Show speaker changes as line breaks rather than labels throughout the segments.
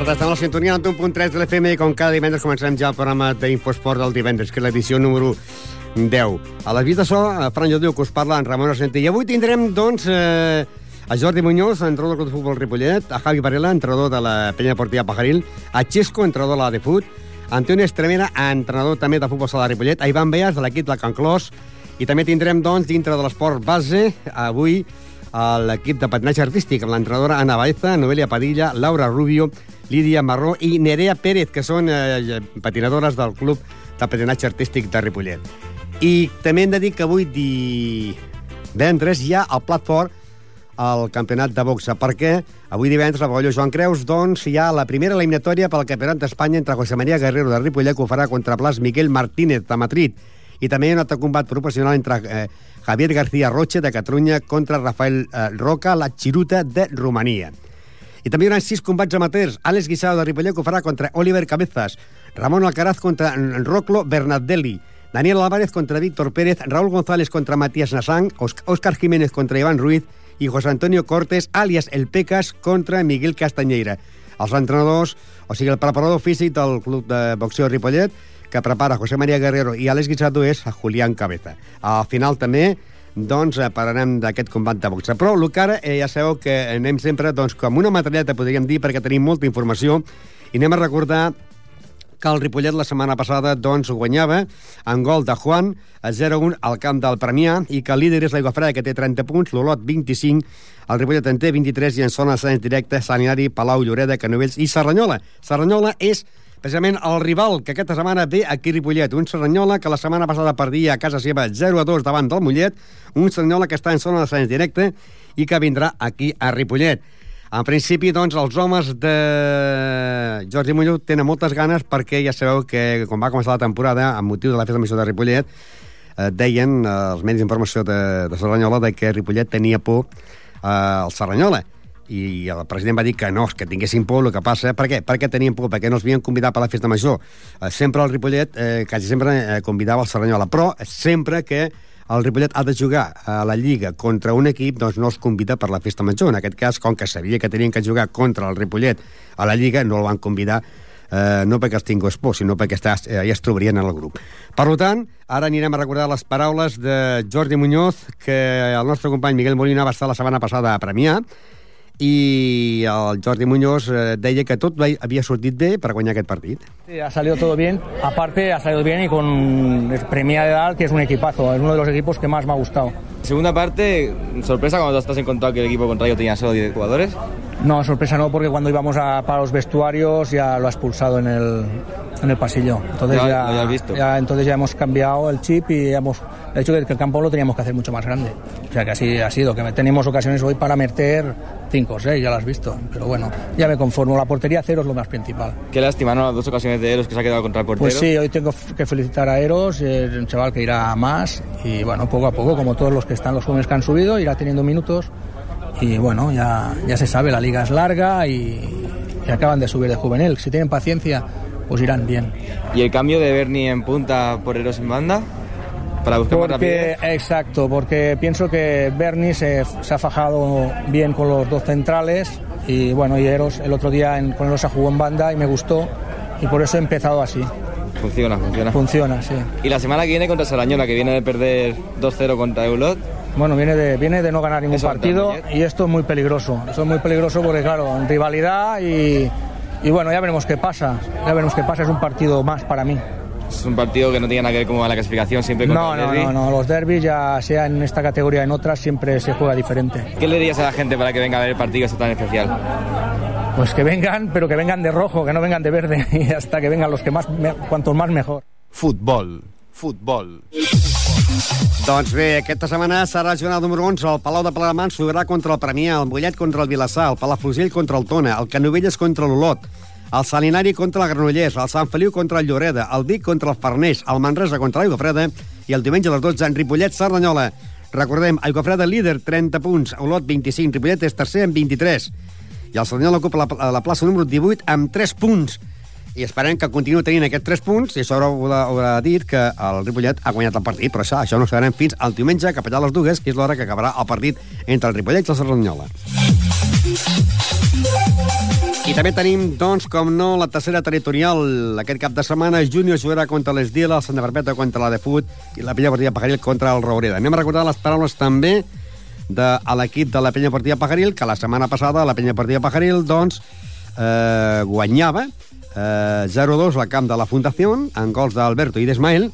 Tarda, estem a la sintonia del 1.3 de l'FM i com cada divendres començarem ja el programa d'Infosport del divendres, que és l'edició número 10. A les vistes so, Fran Jodiu, que us parla en Ramon Argentí. I avui tindrem, doncs, eh, a Jordi Muñoz, entrenador del Club de Futbol Ripollet, a Javi Varela, entrenador de la Penya Deportiva Pajaril, a Xesco, entrenador de la de Fut, a Antonio Estremera, entrenador també de futbol sala de Ripollet, a Ivan Beas, de l'equip de Can Clos, i també tindrem, doncs, dintre de l'esport base, avui, l'equip de patinatge artístic, amb l'entrenadora Ana Baeza, Noelia Padilla, Laura Rubio, Lídia Marró i Nerea Pérez, que són eh, patinadores del Club de Patinatge Artístic de Ripollet. I també hem de dir que avui divendres hi ha el plat fort al campionat de boxa, perquè avui divendres a Pavelló Joan Creus doncs, hi ha la primera eliminatòria pel campionat d'Espanya entre José María Guerrero de Ripollet, que ho farà contra Plas Miguel Martínez de Madrid, i també hi ha un altre combat professional entre eh, Javier García Roche de Catalunya contra Rafael eh, Roca, la Chiruta de Romania. I també hi haurà sis combats amateurs. Àlex Guisao de Ripollet que farà contra Oliver Cabezas, Ramon Alcaraz contra Roclo Bernardelli, Daniel Álvarez contra Víctor Pérez, Raúl González contra Matías Nassang, Óscar Jiménez contra Iván Ruiz i José Antonio Cortés, alias El Pecas, contra Miguel Castanyeira. Els entrenadors, o sigui, el preparador físic del Club de Boxeo Ripollet, que prepara José María Guerrero i Àlex Guisado és Julián Cabeza. Al final també doncs eh, parlarem d'aquest combat de boxa. Però el que ara eh, ja sabeu que anem sempre doncs, com una materialeta, podríem dir, perquè tenim molta informació, i anem a recordar que el Ripollet la setmana passada doncs, guanyava en gol de Juan a 0-1 al camp del Premià i que el líder és l'Aigua Freda, que té 30 punts, l'Olot 25, el Ripollet en té 23 i en zona de directe Sant Hilari, Palau, Lloreda, Canovelles i Serranyola. Serranyola és precisament el rival que aquesta setmana ve aquí a Ripollet, un Serranyola que la setmana passada perdia a casa seva 0-2 davant del Mollet, un Serranyola que està en zona d'ascens directe i que vindrà aquí a Ripollet. En principi, doncs, els homes de Jordi Muñoz tenen moltes ganes perquè ja sabeu que quan va començar la temporada, amb motiu de la festa major de Ripollet, eh, deien eh, els medis d'informació de, de Serranyola de que Ripollet tenia por eh, al Serranyola i el president va dir que no, que tinguessin por, el que passa... Per què? Perquè tenien por, perquè no els havien convidat per la festa major. Eh, sempre el Ripollet, eh, quasi sempre eh, convidava el Serranyola, però sempre que el Ripollet ha de jugar a la Lliga contra un equip, doncs no els convida per la festa major. En aquest cas, com que sabia que tenien que jugar contra el Ripollet a la Lliga, no el van convidar eh, no perquè els tingués por, sinó perquè està, eh, ja es trobarien en el grup. Per tant, ara anirem a recordar les paraules de Jordi Muñoz, que el nostre company Miguel Molina va estar la setmana passada a premiar, y el Jordi Muñoz eh, deia que tot havia sortit bé per guanyar aquest partit.
Sí, ha salido todo bien. Aparte, ha salido bien y con Premia de Dal, que es un equipazo. Es uno de los equipos que más me ha gustado.
Segunda parte, sorpresa cuando estás encontrado que el equipo contrario tenía solo 10 jugadores.
No, sorpresa no, porque cuando íbamos a, para los vestuarios ya lo ha expulsado en el, en el pasillo. Entonces
ya,
ya,
ya, visto.
ya, entonces ya hemos cambiado el chip y hemos hecho que el campo lo teníamos que hacer mucho más grande. O sea que así ha sido, que tenemos ocasiones hoy para meter 5 o 6, ya lo has visto. Pero bueno, ya me conformo. La portería cero es lo más principal.
Qué lástima, ¿no? Las dos ocasiones de Eros que se ha quedado contra el portero.
Pues sí, hoy tengo que felicitar a Eros, es un chaval que irá más y bueno, poco a poco, como todos los que están, los jóvenes que han subido, irá teniendo minutos y bueno, ya, ya se sabe, la liga es larga y, y acaban de subir de juvenil. Si tienen paciencia, pues irán bien.
¿Y el cambio de Bernie en punta por Eros en banda? Para buscar más
Porque,
rapidez.
exacto, porque pienso que Bernie se, se ha fajado bien con los dos centrales y bueno, y Eros el otro día en, con Eros jugó en banda y me gustó y por eso he empezado así.
Funciona, funciona.
Funciona, sí.
Y la semana que viene contra Sarañola, que viene de perder 2-0 contra Eulot.
Bueno, viene de, viene de no ganar ningún
Eso,
partido
también.
y esto es muy peligroso. Eso es muy peligroso porque, claro, en rivalidad y, y bueno, ya veremos qué pasa. Ya veremos qué pasa. Es un partido más para mí.
Es un partido que no tiene nada que ver con la clasificación, siempre contra
No,
el
no, no, no, los derbis ya sea en esta categoría o en otras siempre se juega diferente.
¿Qué le dirías a la gente para que venga a ver el partido este tan especial?
Pues que vengan, pero que vengan de rojo, que no vengan de verde y hasta que vengan los que más, me- cuantos más mejor.
Futbol. Futbol.
Doncs bé, aquesta setmana serà jornada número 11. El Palau de Palamans jugarà contra el Premià, el Mollet contra el Vilassar, el Palafrugell contra el Tona, el Canovelles contra l'Olot, el Salinari contra el Granollers, el Sant Feliu contra el Lloreda, el Vic contra el Farners, el Manresa contra l'Aigua Freda i el diumenge a les 12 en Ripollet, Cerdanyola. Recordem, Aigua Freda líder, 30 punts, Olot 25, Ripollet és tercer amb 23 i el Cerdanyola ocupa la, la plaça número 18 amb 3 punts i esperem que continuï tenint aquests 3 punts i això haurà, haurà dit que el Ripollet ha guanyat el partit, però això, això no ho sabrem fins al diumenge, cap allà a les dues, que és l'hora que acabarà el partit entre el Ripollet i el Cerdanyola. I també tenim, doncs, com no, la tercera territorial. Aquest cap de setmana, Júnior jugarà contra l'Esdila, el Santa Perpètua contra la de Fut i la Penya Partida Pajaril contra el Raureda. Anem a recordar les paraules també de a l'equip de la Penya Partida Pajaril, que la setmana passada la Penya Partida Pajaril, doncs, eh, guanyava eh, 0-2 al camp de la Fundació, en gols d'Alberto i d'Ismael,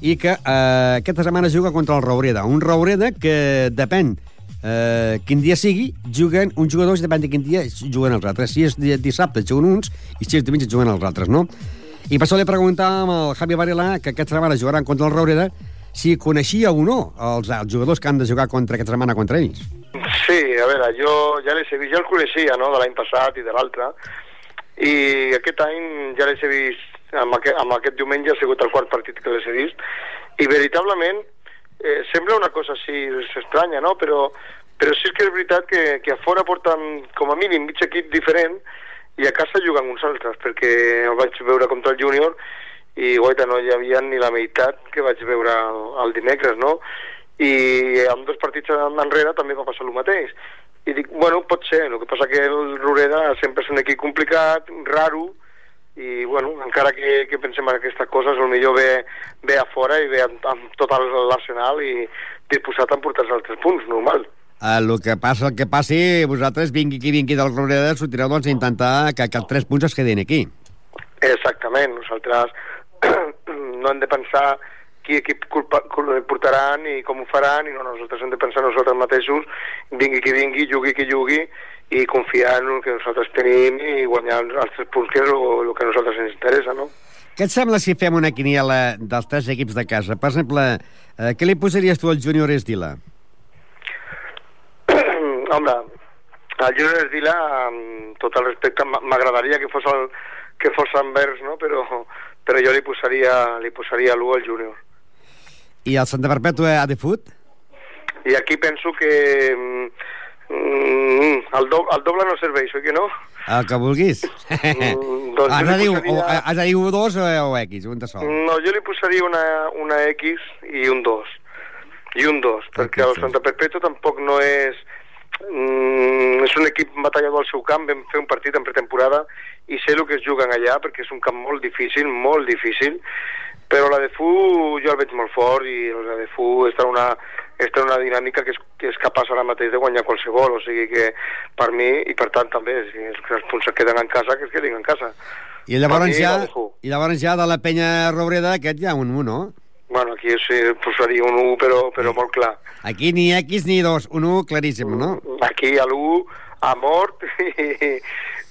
i que eh, aquesta setmana juga contra el Raureda. Un Raureda que depèn eh, quin dia sigui, juguen uns jugadors i depèn de quin dia juguen els altres. Si és di- dissabte juguen uns i si és diumenge juguen els altres, no? I per això li preguntàvem al Javi Varela, que aquesta setmana jugaran contra el Raureda, si coneixia o no els, els jugadors que han de jugar contra aquesta setmana contra ells.
Sí, a veure, jo ja les he vist, ja els coneixia, no?, de l'any passat i de l'altre, i aquest any ja les he vist, amb aquest, amb aquest diumenge ha sigut el quart partit que les he vist, i veritablement eh, sembla una cosa així estranya, no?, però, però sí que és veritat que, que a fora porten com a mínim mig equip diferent i a casa juguen uns altres, perquè el vaig veure contra el júnior i guaita, no hi havia ni la meitat que vaig veure el, el dimecres, no? i amb dos partits enrere també va passar el mateix. I dic, bueno, pot ser, el que passa que el Rureda sempre és un equip complicat, raro, i bueno, encara que, que pensem en aquestes coses, el millor ve, ve a fora i ve amb, amb tot l'arsenal i disposat a emportar-se els tres punts, normal.
El que passa, el que passi, vosaltres, vingui qui vingui del Raureda, sortireu doncs, a intentar que, que els tres punts es quedin aquí.
Exactament, nosaltres no hem de pensar qui equip culpa, portaran i com ho faran, i no, nosaltres hem de pensar nosaltres mateixos, vingui qui vingui, jugui qui jugui, i confiar en el que nosaltres tenim i guanyar els tres punts, que és el, que a nosaltres ens interessa, no?
Què et sembla si fem una quiniela dels tres equips de casa? Per exemple, eh, què li posaries tu al Júnior Esdila?
Home, el Júnior Esdila, amb tot el respecte, m'agradaria que fos el, que fos envers, no? Però, però jo li posaria, li posaria l'1 al Júnior.
I el Santa Perpètua a de fut?
I aquí penso que mm, el, do, el doble no serveix, oi que no?
El que vulguis.
Mm, doncs
has, de dir,
posaria-
o, has de dir un dos o, o X, un de sol.
No, jo li posaria una, una X i un 2. I un 2, perquè el. Santa Perpètua tampoc no és... Mm, és un equip batallador al seu camp, vam fer un partit en pretemporada i sé el que es juguen allà, perquè és un camp molt difícil, molt difícil, però la de Fu jo el veig molt fort i la de Fu està en una, està en una dinàmica que és, que és capaç ara mateix de guanyar qualsevol, o sigui que per mi, i per tant també, si els, els punts es queden en casa, que es quedin en casa.
I llavors,
mi,
ja. I llavors ja de la penya Robreda, aquest ja un 1, no?
Bueno, aquí sí, posaria un 1, però, però molt clar.
Aquí ni X ni 2, un 1 claríssim, no?
Aquí a l'1 a mort i,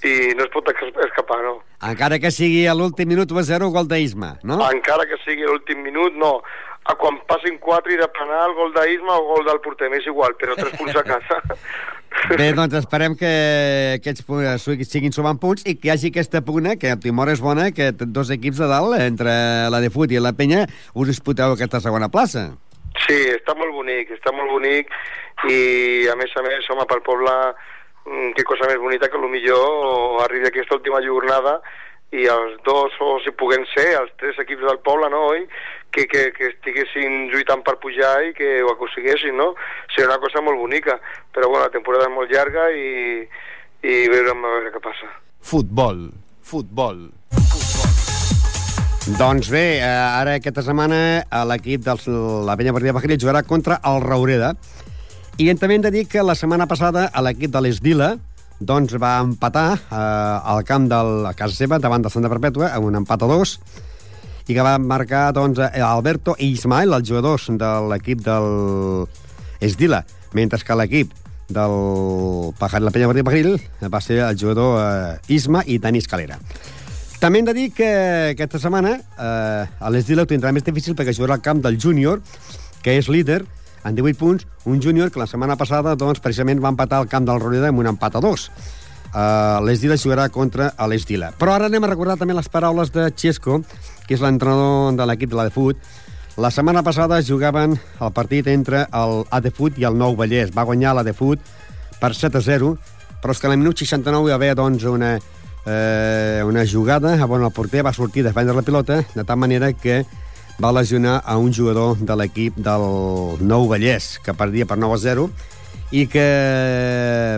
i no es pot es- escapar, no.
Encara que sigui a l'últim minut 1 a 0, gol d'Isma, no?
Encara que sigui l'últim minut, no. A quan passin 4 i de penal, gol d'Isma o gol del porter, m'és igual, però 3 punts a casa.
Bé, doncs esperem que aquests punts siguin sumant punts i que hi hagi aquesta pugna, que el Timor és bona, que dos equips de dalt, entre la de Fut i la Penya, us disputeu aquesta segona plaça.
Sí, està molt bonic, està molt bonic i a més a més, home, pel poble que cosa més bonita que millor arribi aquesta última jornada i els dos, o si puguen ser, els tres equips del poble, no, oi? Que, que, que estiguessin lluitant per pujar i que ho aconseguessin, no? Seria una cosa molt bonica, però bueno, la temporada és molt llarga i, i veurem a veure què passa.
Futbol. Futbol.
Doncs bé, eh, ara aquesta setmana eh, l'equip de la Penya Partida Pajaril jugarà contra el Raureda. I també hem de dir que la setmana passada l'equip de l'Esdila doncs va empatar eh, al camp de la casa seva davant de Santa Perpètua amb un empat a dos i que va marcar doncs, Alberto i Ismael, els jugadors de l'equip del Esdila, mentre que l'equip del Pajar, la Penya Martí Pajaril va ser el jugador eh, Isma i Dani Escalera. També hem de dir que aquesta setmana eh, l'Esdila ho tindrà més difícil perquè jugarà al camp del júnior, que és líder, en 18 punts, un júnior que la setmana passada doncs, precisament va empatar al camp del Roneda amb un empat a dos. Uh, l'Esdila jugarà contra l'Esdila. Però ara anem a recordar també les paraules de Xesco, que és l'entrenador de l'equip de la de Fut. La setmana passada jugaven el partit entre el Adefut i el Nou Vallès. Va guanyar l'Adefut per 7 a 0, però és que a la minut 69 hi va haver doncs, una, eh, una jugada on el porter va sortir a defendre la pilota, de tal manera que va lesionar a un jugador de l'equip del Nou Vallès, que perdia per 9 a 0, i que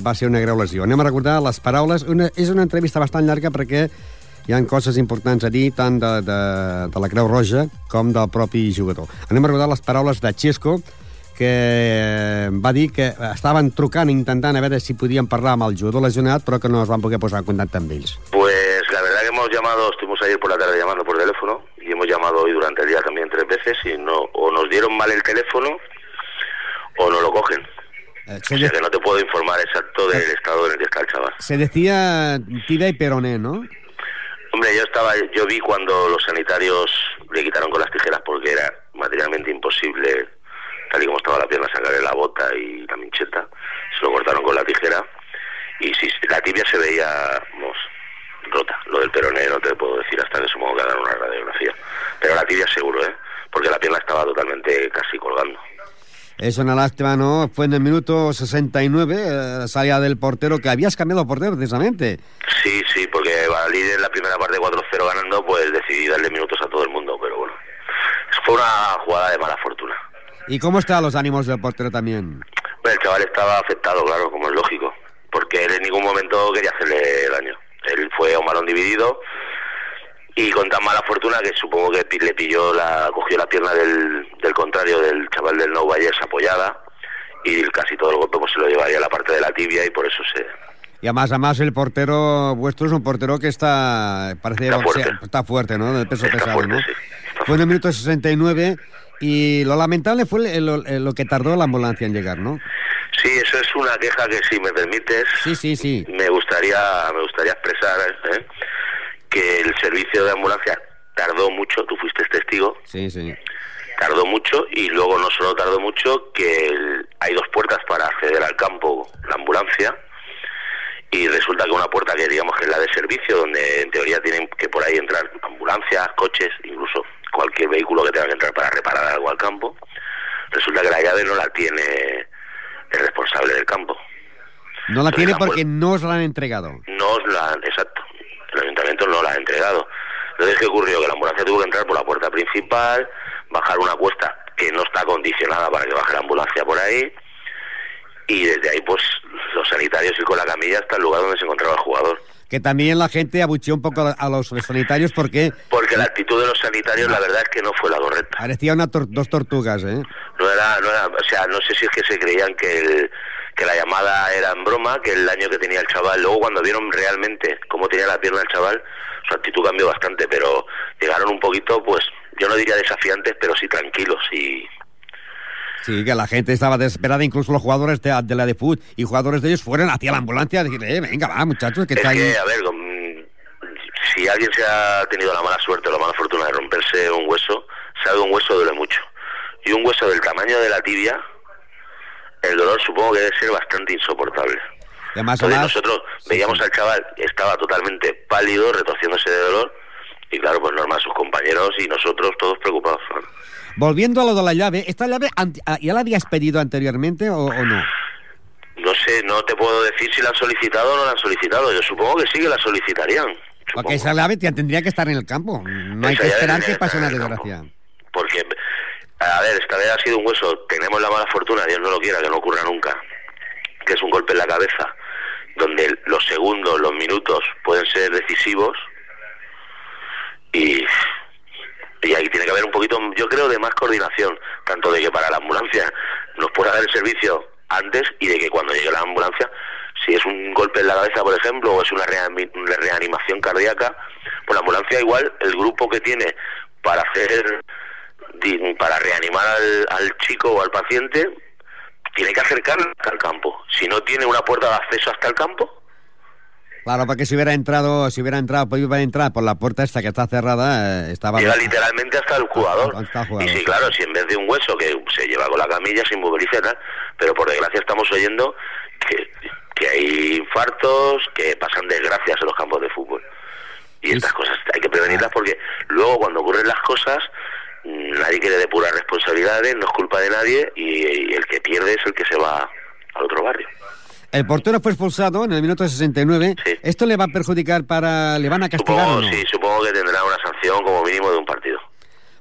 va ser una greu lesió. Anem a recordar les paraules. Una, és una entrevista bastant llarga perquè hi han coses importants a dir tant de, de, de la Creu Roja com del propi jugador. Anem a recordar les paraules de Xesco, que va dir que estaven trucant, intentant a veure si podien parlar amb el jugador lesionat, però que no es van poder posar en contacte amb ells.
Pues la verdad que hemos llamado, estuvimos ayer por la tarde llamando por teléfono llamado hoy durante el día también tres veces y no o nos dieron mal el teléfono o no lo cogen.
Eh,
O
se,
sea que no te puedo informar exacto del estado en el que está el chaval.
se decía tibia y peroné, ¿no?
Hombre, yo estaba, yo vi cuando los sanitarios le quitaron con las tijeras porque era materialmente imposible, tal y como estaba la pierna, sacarle la bota y la mincheta. Se lo cortaron con la tijera y si la tibia se veía, vamos, rota. Lo del peroné no te puedo decir hasta que supongo que hagan una radiografía. Pero la tibia seguro, ¿eh? Porque la pierna estaba totalmente casi colgando.
Es una lástima, ¿no? Fue en el minuto 69, eh, salida del portero, que habías cambiado portero precisamente.
Sí, sí, porque Valid en la primera parte 4-0 ganando, pues decidí darle minutos a todo el mundo, pero bueno. Fue una jugada de mala fortuna.
¿Y cómo están los ánimos del portero también?
Bueno, el chaval estaba afectado, claro, como es lógico, porque él en ningún momento quería hacerle daño. Él fue a un balón dividido y con tan mala fortuna que supongo que le pilló la, cogió la pierna del, del contrario del chaval del Nou Vallès apoyada y casi todo el golpe pues se lo llevaría a la parte de la tibia y por eso se,
Y además, además el portero vuestro es un portero que está, parece
Está
boxea-
fuerte.
está fuerte, ¿no? De peso
Está
pesado,
fuerte,
¿no?
sí.
Fue en el minuto 69 y lo lamentable fue lo, lo que tardó la ambulancia en llegar, ¿no?
Sí, eso es una queja que si me permites
Sí, sí, sí.
me gustaría me gustaría expresar ¿eh? que el servicio de ambulancia tardó mucho, tú fuiste testigo,
Sí, sí.
tardó mucho y luego no solo tardó mucho que el- hay dos puertas para acceder al campo, la ambulancia y resulta que una puerta que digamos que es la de servicio donde en teoría tienen que por ahí entrar ambulancias, coches, incluso cualquier vehículo que tenga que entrar para reparar algo al campo, resulta que la llave no la tiene el responsable del campo.
No la tiene porque no os la han entregado.
no os la exacto el ayuntamiento no la ha entregado entonces qué ocurrió que la ambulancia tuvo que entrar por la puerta principal bajar una cuesta que no está condicionada para que baje la ambulancia por ahí y desde ahí pues los sanitarios ir con la camilla hasta el lugar donde se encontraba el jugador
Que también la gente abucheó un poco a los sanitarios porque
porque la actitud de los sanitarios la verdad es que no fue la correcta
parecía una tor- dos tortugas, ¿eh?
no era, no era, o sea, no sé si es que se creían que, el- que la llamada era en broma, que el daño que tenía el chaval, luego cuando vieron realmente cómo tenía la pierna el chaval, su actitud cambió bastante, pero llegaron un poquito, pues, yo no diría desafiantes, pero sí tranquilos y
Sí, que la gente estaba desesperada, incluso los jugadores de, de la de fútbol y jugadores de ellos fueron hacia la ambulancia a decirle, eh, venga, va, muchachos, que
es
está ahí.
a ver, si alguien se ha tenido la mala suerte o la mala fortuna de romperse un hueso, sabe que un hueso duele mucho. Y un hueso del tamaño de la tibia, el dolor supongo que debe ser bastante insoportable.
Además,
Entonces
además-
nosotros
sí,
veíamos
sí.
al chaval, estaba totalmente pálido, retorciéndose de dolor, y claro, pues normal, sus compañeros y nosotros todos preocupados.
Volviendo a lo de la llave, ¿esta llave ah, ya la habías pedido anteriormente o, o no?
No sé, no te puedo decir si la han solicitado o no la han solicitado. Yo supongo que sí que la solicitarían. supongo.
Porque esa llave te- tendría que estar en el campo. No hay que esperar que pase una desgracia.
Porque, a ver, esta vez ha sido un hueso. Tenemos la mala fortuna, Dios no lo quiera, que no ocurra nunca. Que es un golpe en la cabeza, donde los segundos, los minutos pueden ser decisivos. Y, y ahí tiene que haber un poquito, yo creo, de más coordinación. Tanto de que para la ambulancia nos pueda dar el servicio antes y de que cuando llegue la ambulancia, si es un golpe en la cabeza, por ejemplo, o es una reani- una reanimación cardíaca, pues la ambulancia igual, el grupo que tiene para hacer para reanimar al, al chico o al paciente tiene que acercarlo hasta el campo. Si no tiene una puerta de acceso hasta el campo,
Claro, porque si hubiera entrado, si hubiera entrado, pues iba a entrar por la puerta esta que está cerrada, eh, estaba...
llega literalmente hasta el jugador.
Hasta el jugador.
Y sí, claro, si en vez de un hueso que se lleva con la camilla se inmoviliza y tal, pero por desgracia estamos oyendo que, que hay infartos, que pasan desgracias en los campos de fútbol. Y estas cosas hay que prevenirlas porque luego cuando ocurren las cosas mm, nadie quiere depurar responsabilidades, no es culpa de nadie y, y el que pierde es el que se va al otro barrio.
El portero fue expulsado en el minuto 69.
Sí.
¿Esto le va a perjudicar para... ¿Le van a castigar
Supongo,
o no?
sí, supongo que tendrá una sanción como mínimo de un partido.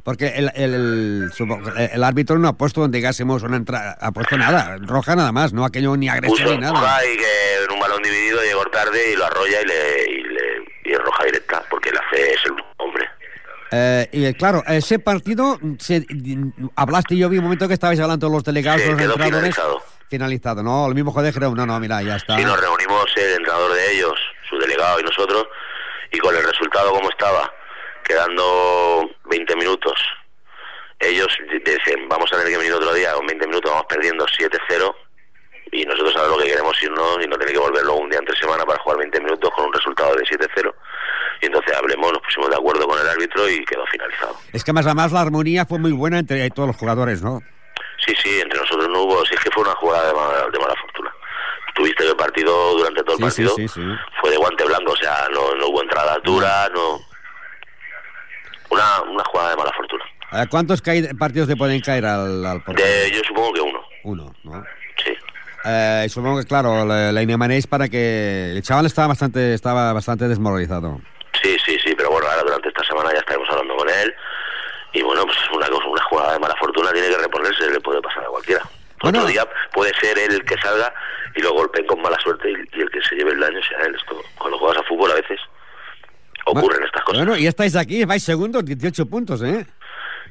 Porque el, el, el- el árbitro no ha puesto donde digásemos una entrada, ha puesto nada, roja nada más, no aquello ni agresión ni nada.
roja y que en un balón dividido llegó tarde y lo arrolla y le, y le y roja directa porque la hace es el hombre.
Eh, y claro, ese partido, se, hablaste yo vi un momento que estabais hablando los delegados,
Sí,
los entrenadores.
finalizado.
Finalizado, ¿no? El mismo joder creo, no, no, mira, ya está.
Y nos reunimos el entrenador de ellos, su delegado y nosotros, y con el resultado como estaba, quedando 20 minutos, ellos dicen, vamos a tener que venir otro día, con 20 minutos vamos perdiendo 7-0, y nosotros sabemos lo que queremos irnos y no tener que volver luego un día entre semana para jugar 20 minutos con un resultado de 7-0. Y entonces hablemos, nos pusimos de acuerdo con el árbitro y quedó finalizado.
Es que más además la armonía fue muy buena entre todos los jugadores, ¿no?
Sí, sí, entre nosotros no hubo, si es que fue una jugada de mala, de mala fortuna. Tuviste el partido, durante todo el
Sí,
partido,
sí, sí.
fue de guante blanco, o sea, no, no hubo entrada altura, no... Una, una jugada de mala fortuna.
Eh, ¿Cuántos partidos le pueden caer al, al?
De, yo supongo que uno,
Uno, ¿no?
sí.
Eh, supongo que, claro, la, la Inemanéis para que... El chaval estaba bastante, estaba bastante desmoralizado.
Sí, sí, sí, pero bueno, ahora durante esta semana ya estaremos hablando con él. Y bueno, pues una, cosa- una jugada de mala fortuna tiene que reponerse, le puede pasar a cualquiera.
Bueno.
Otro día puede ser él el que salga y lo golpeen con mala suerte y, y el que se lleve el daño sea él. Esto, cuando juegas a fútbol a veces ocurren estas cosas.
Bueno, y estáis aquí, vais segundos, 18 puntos, ¿eh?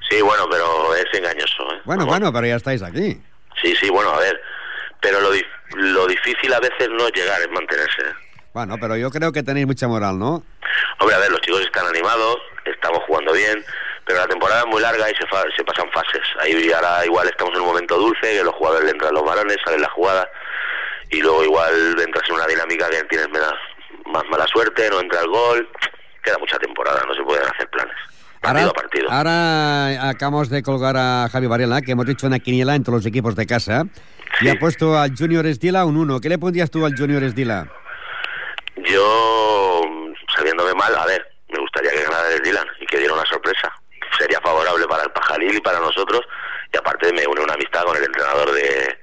Sí, bueno, pero es engañoso. ¿eh?
Bueno,
No,
bueno, pero ya estáis aquí.
Sí, sí, bueno, a ver. Pero lo, lo difícil a veces no es llegar, es mantenerse. ¿eh?
Bueno, pero yo creo que tenéis mucha moral, ¿no?
Hombre, a ver, los chicos están animados, estamos jugando bien, pero la temporada es muy larga y se, fa- se pasan fases. Ahí ahora igual estamos en un momento dulce, que los jugadores le entran los balones, salen la jugada, y luego igual entras en una dinámica que tienes menos, más mala suerte, no entra el gol. Queda mucha temporada, no se pueden hacer planes. Partido
Ahora,
a partido.
ahora acabamos de colgar a Javi Varela, que hemos hecho una quiniela entre los equipos de casa, y ha puesto al Junior Esdila un 1. ¿Qué le pondrías tú al Junior Esdila?
Yo, sabiéndome mal, a ver, me gustaría que ganara el Dylan y que diera una sorpresa. Sería favorable para el Pajalil y para nosotros. Y aparte me une una amistad con el entrenador de,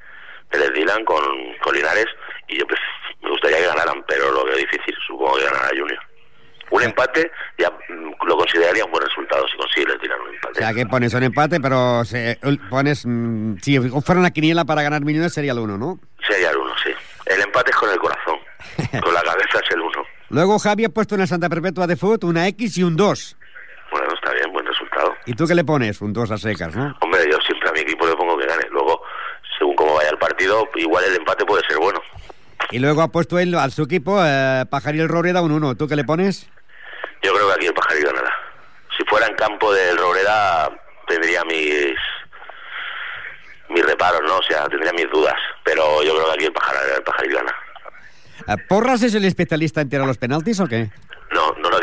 del Dylan, con, con Linares. Y yo pues, me gustaría que ganaran, pero lo veo difícil. Supongo que ganará Junior. Un empate ya mm, lo consideraría un buen resultado si consigue el Dylan un
O
empate.
sea, que pones un empate, pero se- pones... mm, si fuera una quiniela para ganar millones sería el 1, ¿no?
Sería el uno, sí. El empate es con el corazón. con la cabeza es el uno.
Luego Javi ha puesto una Santa Perpetua de Foot, una X y un 2. ¿Y tú qué le pones? Un 2 a secas, ¿no?
Hombre, yo siempre a mi equipo le pongo que gane. Luego, según cómo vaya el partido, igual el empate puede ser bueno.
Y luego ha puesto él a su equipo, eh, Pajaril Roreda, un 1. ¿Tú qué le pones?
Yo creo que aquí el Pajaril ganará. Si fuera en campo del Robreda, tendría mis mis reparos, ¿no? O sea, tendría mis dudas. Pero yo creo que aquí el Pajaril, el Pajaril gana.
Eh, ¿Porras es el especialista en tirar los penaltis o qué?
No, no lo.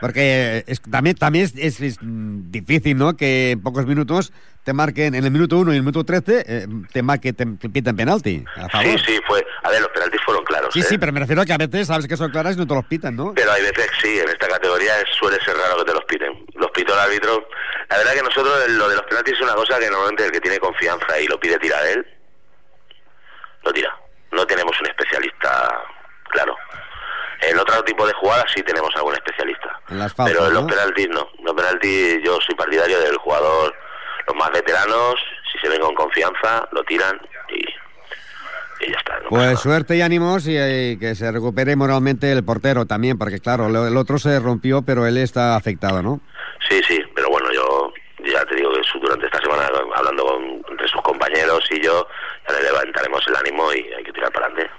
Porque es- también, también es, es- es, mm, difícil, ¿no? Que en pocos minutos te marquen, en el minuto 1 y el minuto 13, eh, te marquen, te, te piten penalti. A favor.
Sí, sí, fue... A ver, los penaltis fueron claros,
Sí,
¿eh?
sí, pero me refiero a que a veces sabes que son claras y no te los pitan, ¿no?
Pero hay veces sí, en esta categoría suele ser raro que te los piten. Los pitó el árbitro. La verdad que nosotros lo de los penaltis es una cosa que normalmente el que tiene confianza y lo pide tirar él, lo tira. No tenemos un especialista, claro. En otro tipo de jugadas sí tenemos algún especialista.
En las faltas,
Pero en los
¿no?
penaltis no. Los penaltis yo soy partidario del jugador, los más veteranos, si se ven con confianza, lo tiran y, y ya está. no
Pues suerte y ánimos y, eh, que se recupere moralmente el portero también, porque claro, lo- el otro se rompió, pero él está afectado, ¿no?
Sí, sí, pero bueno, yo ya te digo que durante esta semana, hablando con, entre sus compañeros y yo, ya le levantaremos el ánimo y hay que tirar para adelante.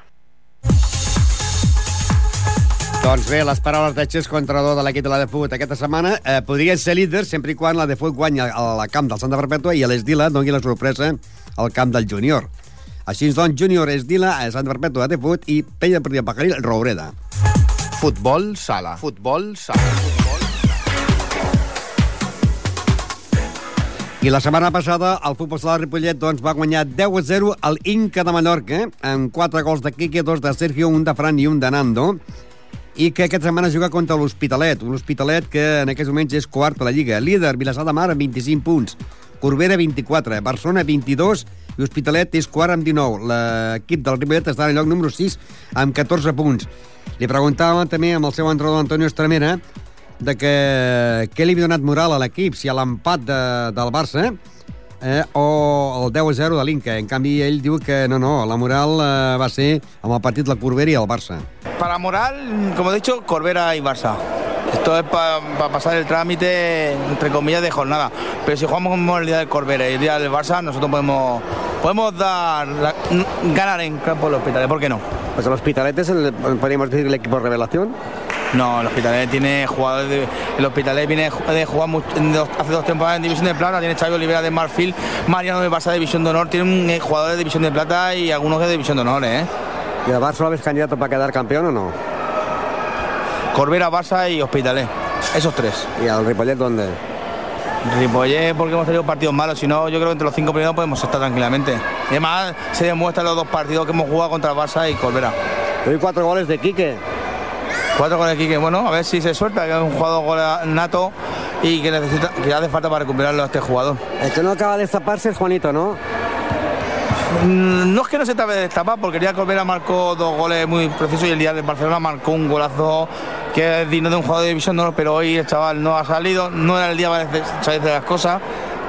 Doncs bé, les paraules de Xesco, entrenador de l'equip de la de Fut aquesta setmana, eh, podrien ser líders sempre i quan la de Fut guanya a la camp del Santa Perpètua i l'Esdila doni la sorpresa al camp del júnior. Així doncs, júnior Esdila, a Santa Perpètua de Fut i Pella per Pajaril, Roureda.
Futbol sala. Futbol sala. Futbol
I la setmana passada el futbol sala Ripollet doncs, va guanyar 10 a 0 al Inca de Mallorca amb 4 gols de Quique, 2 de Sergio, un de Fran i un de Nando i que aquesta setmana juga contra l'Hospitalet, un Hospitalet que en aquests moments és quart a la Lliga. Líder, Vilassar de Mar amb 25 punts, Corbera 24, Barcelona 22 i Hospitalet és quart amb 19. L'equip del Ripollet està en lloc número 6 amb 14 punts. Li preguntàvem també amb el seu entrenador Antonio Estremera de que què li havia donat moral a l'equip, si a l'empat de, del Barça eh, o el 10 a 0 de l'Inca. En canvi, ell diu que no, no, la moral eh, va ser amb el partit la Corbera i el Barça.
Para moral, como he dicho, Corbera y Barça. Esto es para pa pasar el trámite, entre comillas, de jornada. Pero si jugamos como el día del Corbera y el día del Barça, nosotros podemos, podemos dar la- ganar en campo del hospital. ¿Por qué no?
Pues el Hospitalet es, el, podríamos decir, el equipo revelación.
No, el Hospitalet tiene jugadores de, el Hospitalet viene de jugar dos- hace dos temporadas en División de Plata, tiene Xavi Olivera de Marfil, Mariano de Barça de División de Honor, tiene un eh, jugador de División de Plata y algunos de División de Honor, ¿eh?
¿Y el Barça ves candidato para quedar campeón o no?
Corbera, Barça y Hospitalet. Esos tres.
¿Y al Ripollet dónde?
Ripollet porque hemos tenido partidos malos, si no yo creo que entre los cinco primeros podemos estar tranquilamente. Y además se demuestran los dos partidos que hemos jugado contra el Barça y Corbera.
Hoy cuatro goles de Quique.
Cuatro con el Quique, bueno, a ver si se suelta, que es un jugador nato y que necesita, que hace falta para recuperarlo a este jugador.
El que no acaba de destaparse es Juanito, ¿no?
Mm, No es que no se trabe de destapar, porque el día de Corbera marcó dos goles muy precisos y el día de Barcelona marcó un golazo que es digno de un jugador de división, no, pero hoy el chaval no ha salido, no era el día para salir de las cosas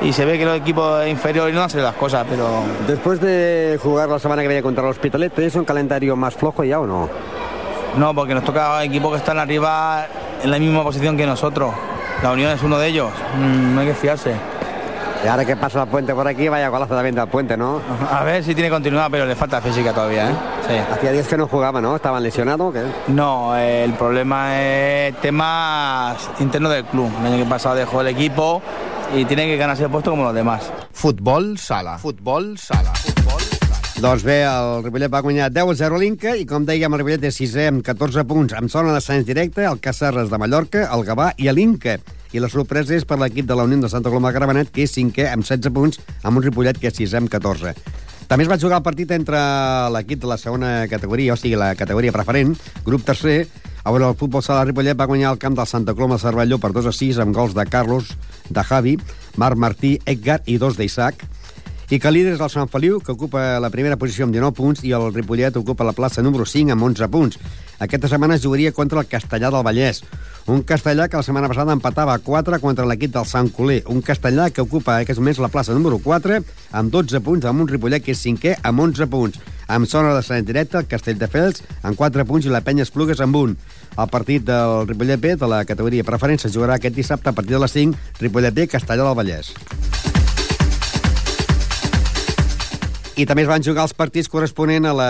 y se ve que los equipos inferiores no hacen las cosas, pero
Después de jugar la semana que viene contra el Hospitalet, ¿tenéis un calendario más flojo ya o no?
No, porque nos toca equipos que están arriba en la misma posición que nosotros. La Unión es uno de ellos, Mm, no hay que fiarse.
Y ahora que pasa el puente por aquí, vaya golazo también del puente, ¿no?
A ver si tiene continuidad, pero le falta física todavía, ¿eh? Sí.
Hacía días que no jugaba, ¿no? ¿Estaban lesionados o qué?
No, eh, el problema es temas internos del club. El año que pasado dejó el equipo y tiene que ganarse el puesto como los demás.
Futbol sala. Futbol sala.
Doncs bé, el Ripollet va guanyar 10 a 0 a l'Inca i, com dèiem, el Ripollet és sisè amb 14 punts. Amb zona d'ascens directe, el Cacerres de Mallorca, el Gavà i l'Inca. I la sorpresa és per l'equip de la Unió de Santa Coloma de Gramenet, que és cinquè amb 16 punts, amb un Ripollet que és sisè amb 14. També es va jugar el partit entre l'equip de la segona categoria, o sigui, la categoria preferent, grup tercer, a veure, el futbol sala Ripollet va guanyar el camp del Santa Coloma de Cervelló per 2 a 6 amb gols de Carlos, de Javi, Marc Martí, Edgar i dos d'Isaac i que líder és el Sant Feliu, que ocupa la primera posició amb 19 punts, i el Ripollet ocupa la plaça número 5 amb 11 punts. Aquesta setmana es jugaria contra el Castellà del Vallès, un castellà que la setmana passada empatava a 4 contra l'equip del Sant Coler, un castellà que ocupa en aquests moments la plaça número 4 amb 12 punts, amb un Ripollet que és cinquè amb 11 punts. Amb zona de Sant directe, el Castelldefels amb 4 punts i la Penya Esplugues amb 1. El partit del Ripollet B de la categoria preferència jugarà aquest dissabte a partir de les 5, Ripollet B, Castellà del Vallès. I també es van jugar els partits corresponent a la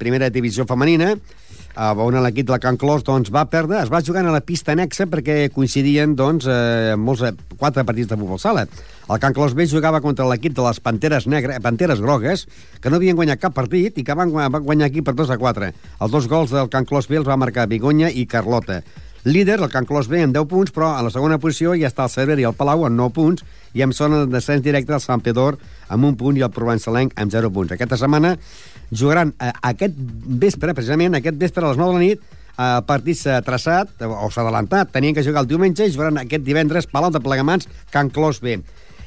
primera divisió femenina, eh, on l'equip de la Can Clos doncs, va perdre. Es va jugar a la pista anexa perquè coincidien doncs, eh, molts, eh, quatre partits de futbol sala. El Can Clos B jugava contra l'equip de les Panteres, negre, Panteres Grogues, que no havien guanyat cap partit i que van, van guanyar aquí per 2 a 4. Els dos gols del Can Clos B els va marcar Bigonya i Carlota. Líder, el Can Clos B, amb 10 punts, però a la segona posició ja està el Cerver i el Palau amb 9 punts, i amb zona de descens directe el Sant Pedor amb un punt i el Provençalenc amb 0 punts. Aquesta setmana jugaran eh, aquest vespre, precisament aquest vespre a les 9 de la nit, eh, partit s'ha traçat, o s'ha adelantat, tenien que jugar el diumenge i jugaran aquest divendres Palau de Plegamans, Can Clos B.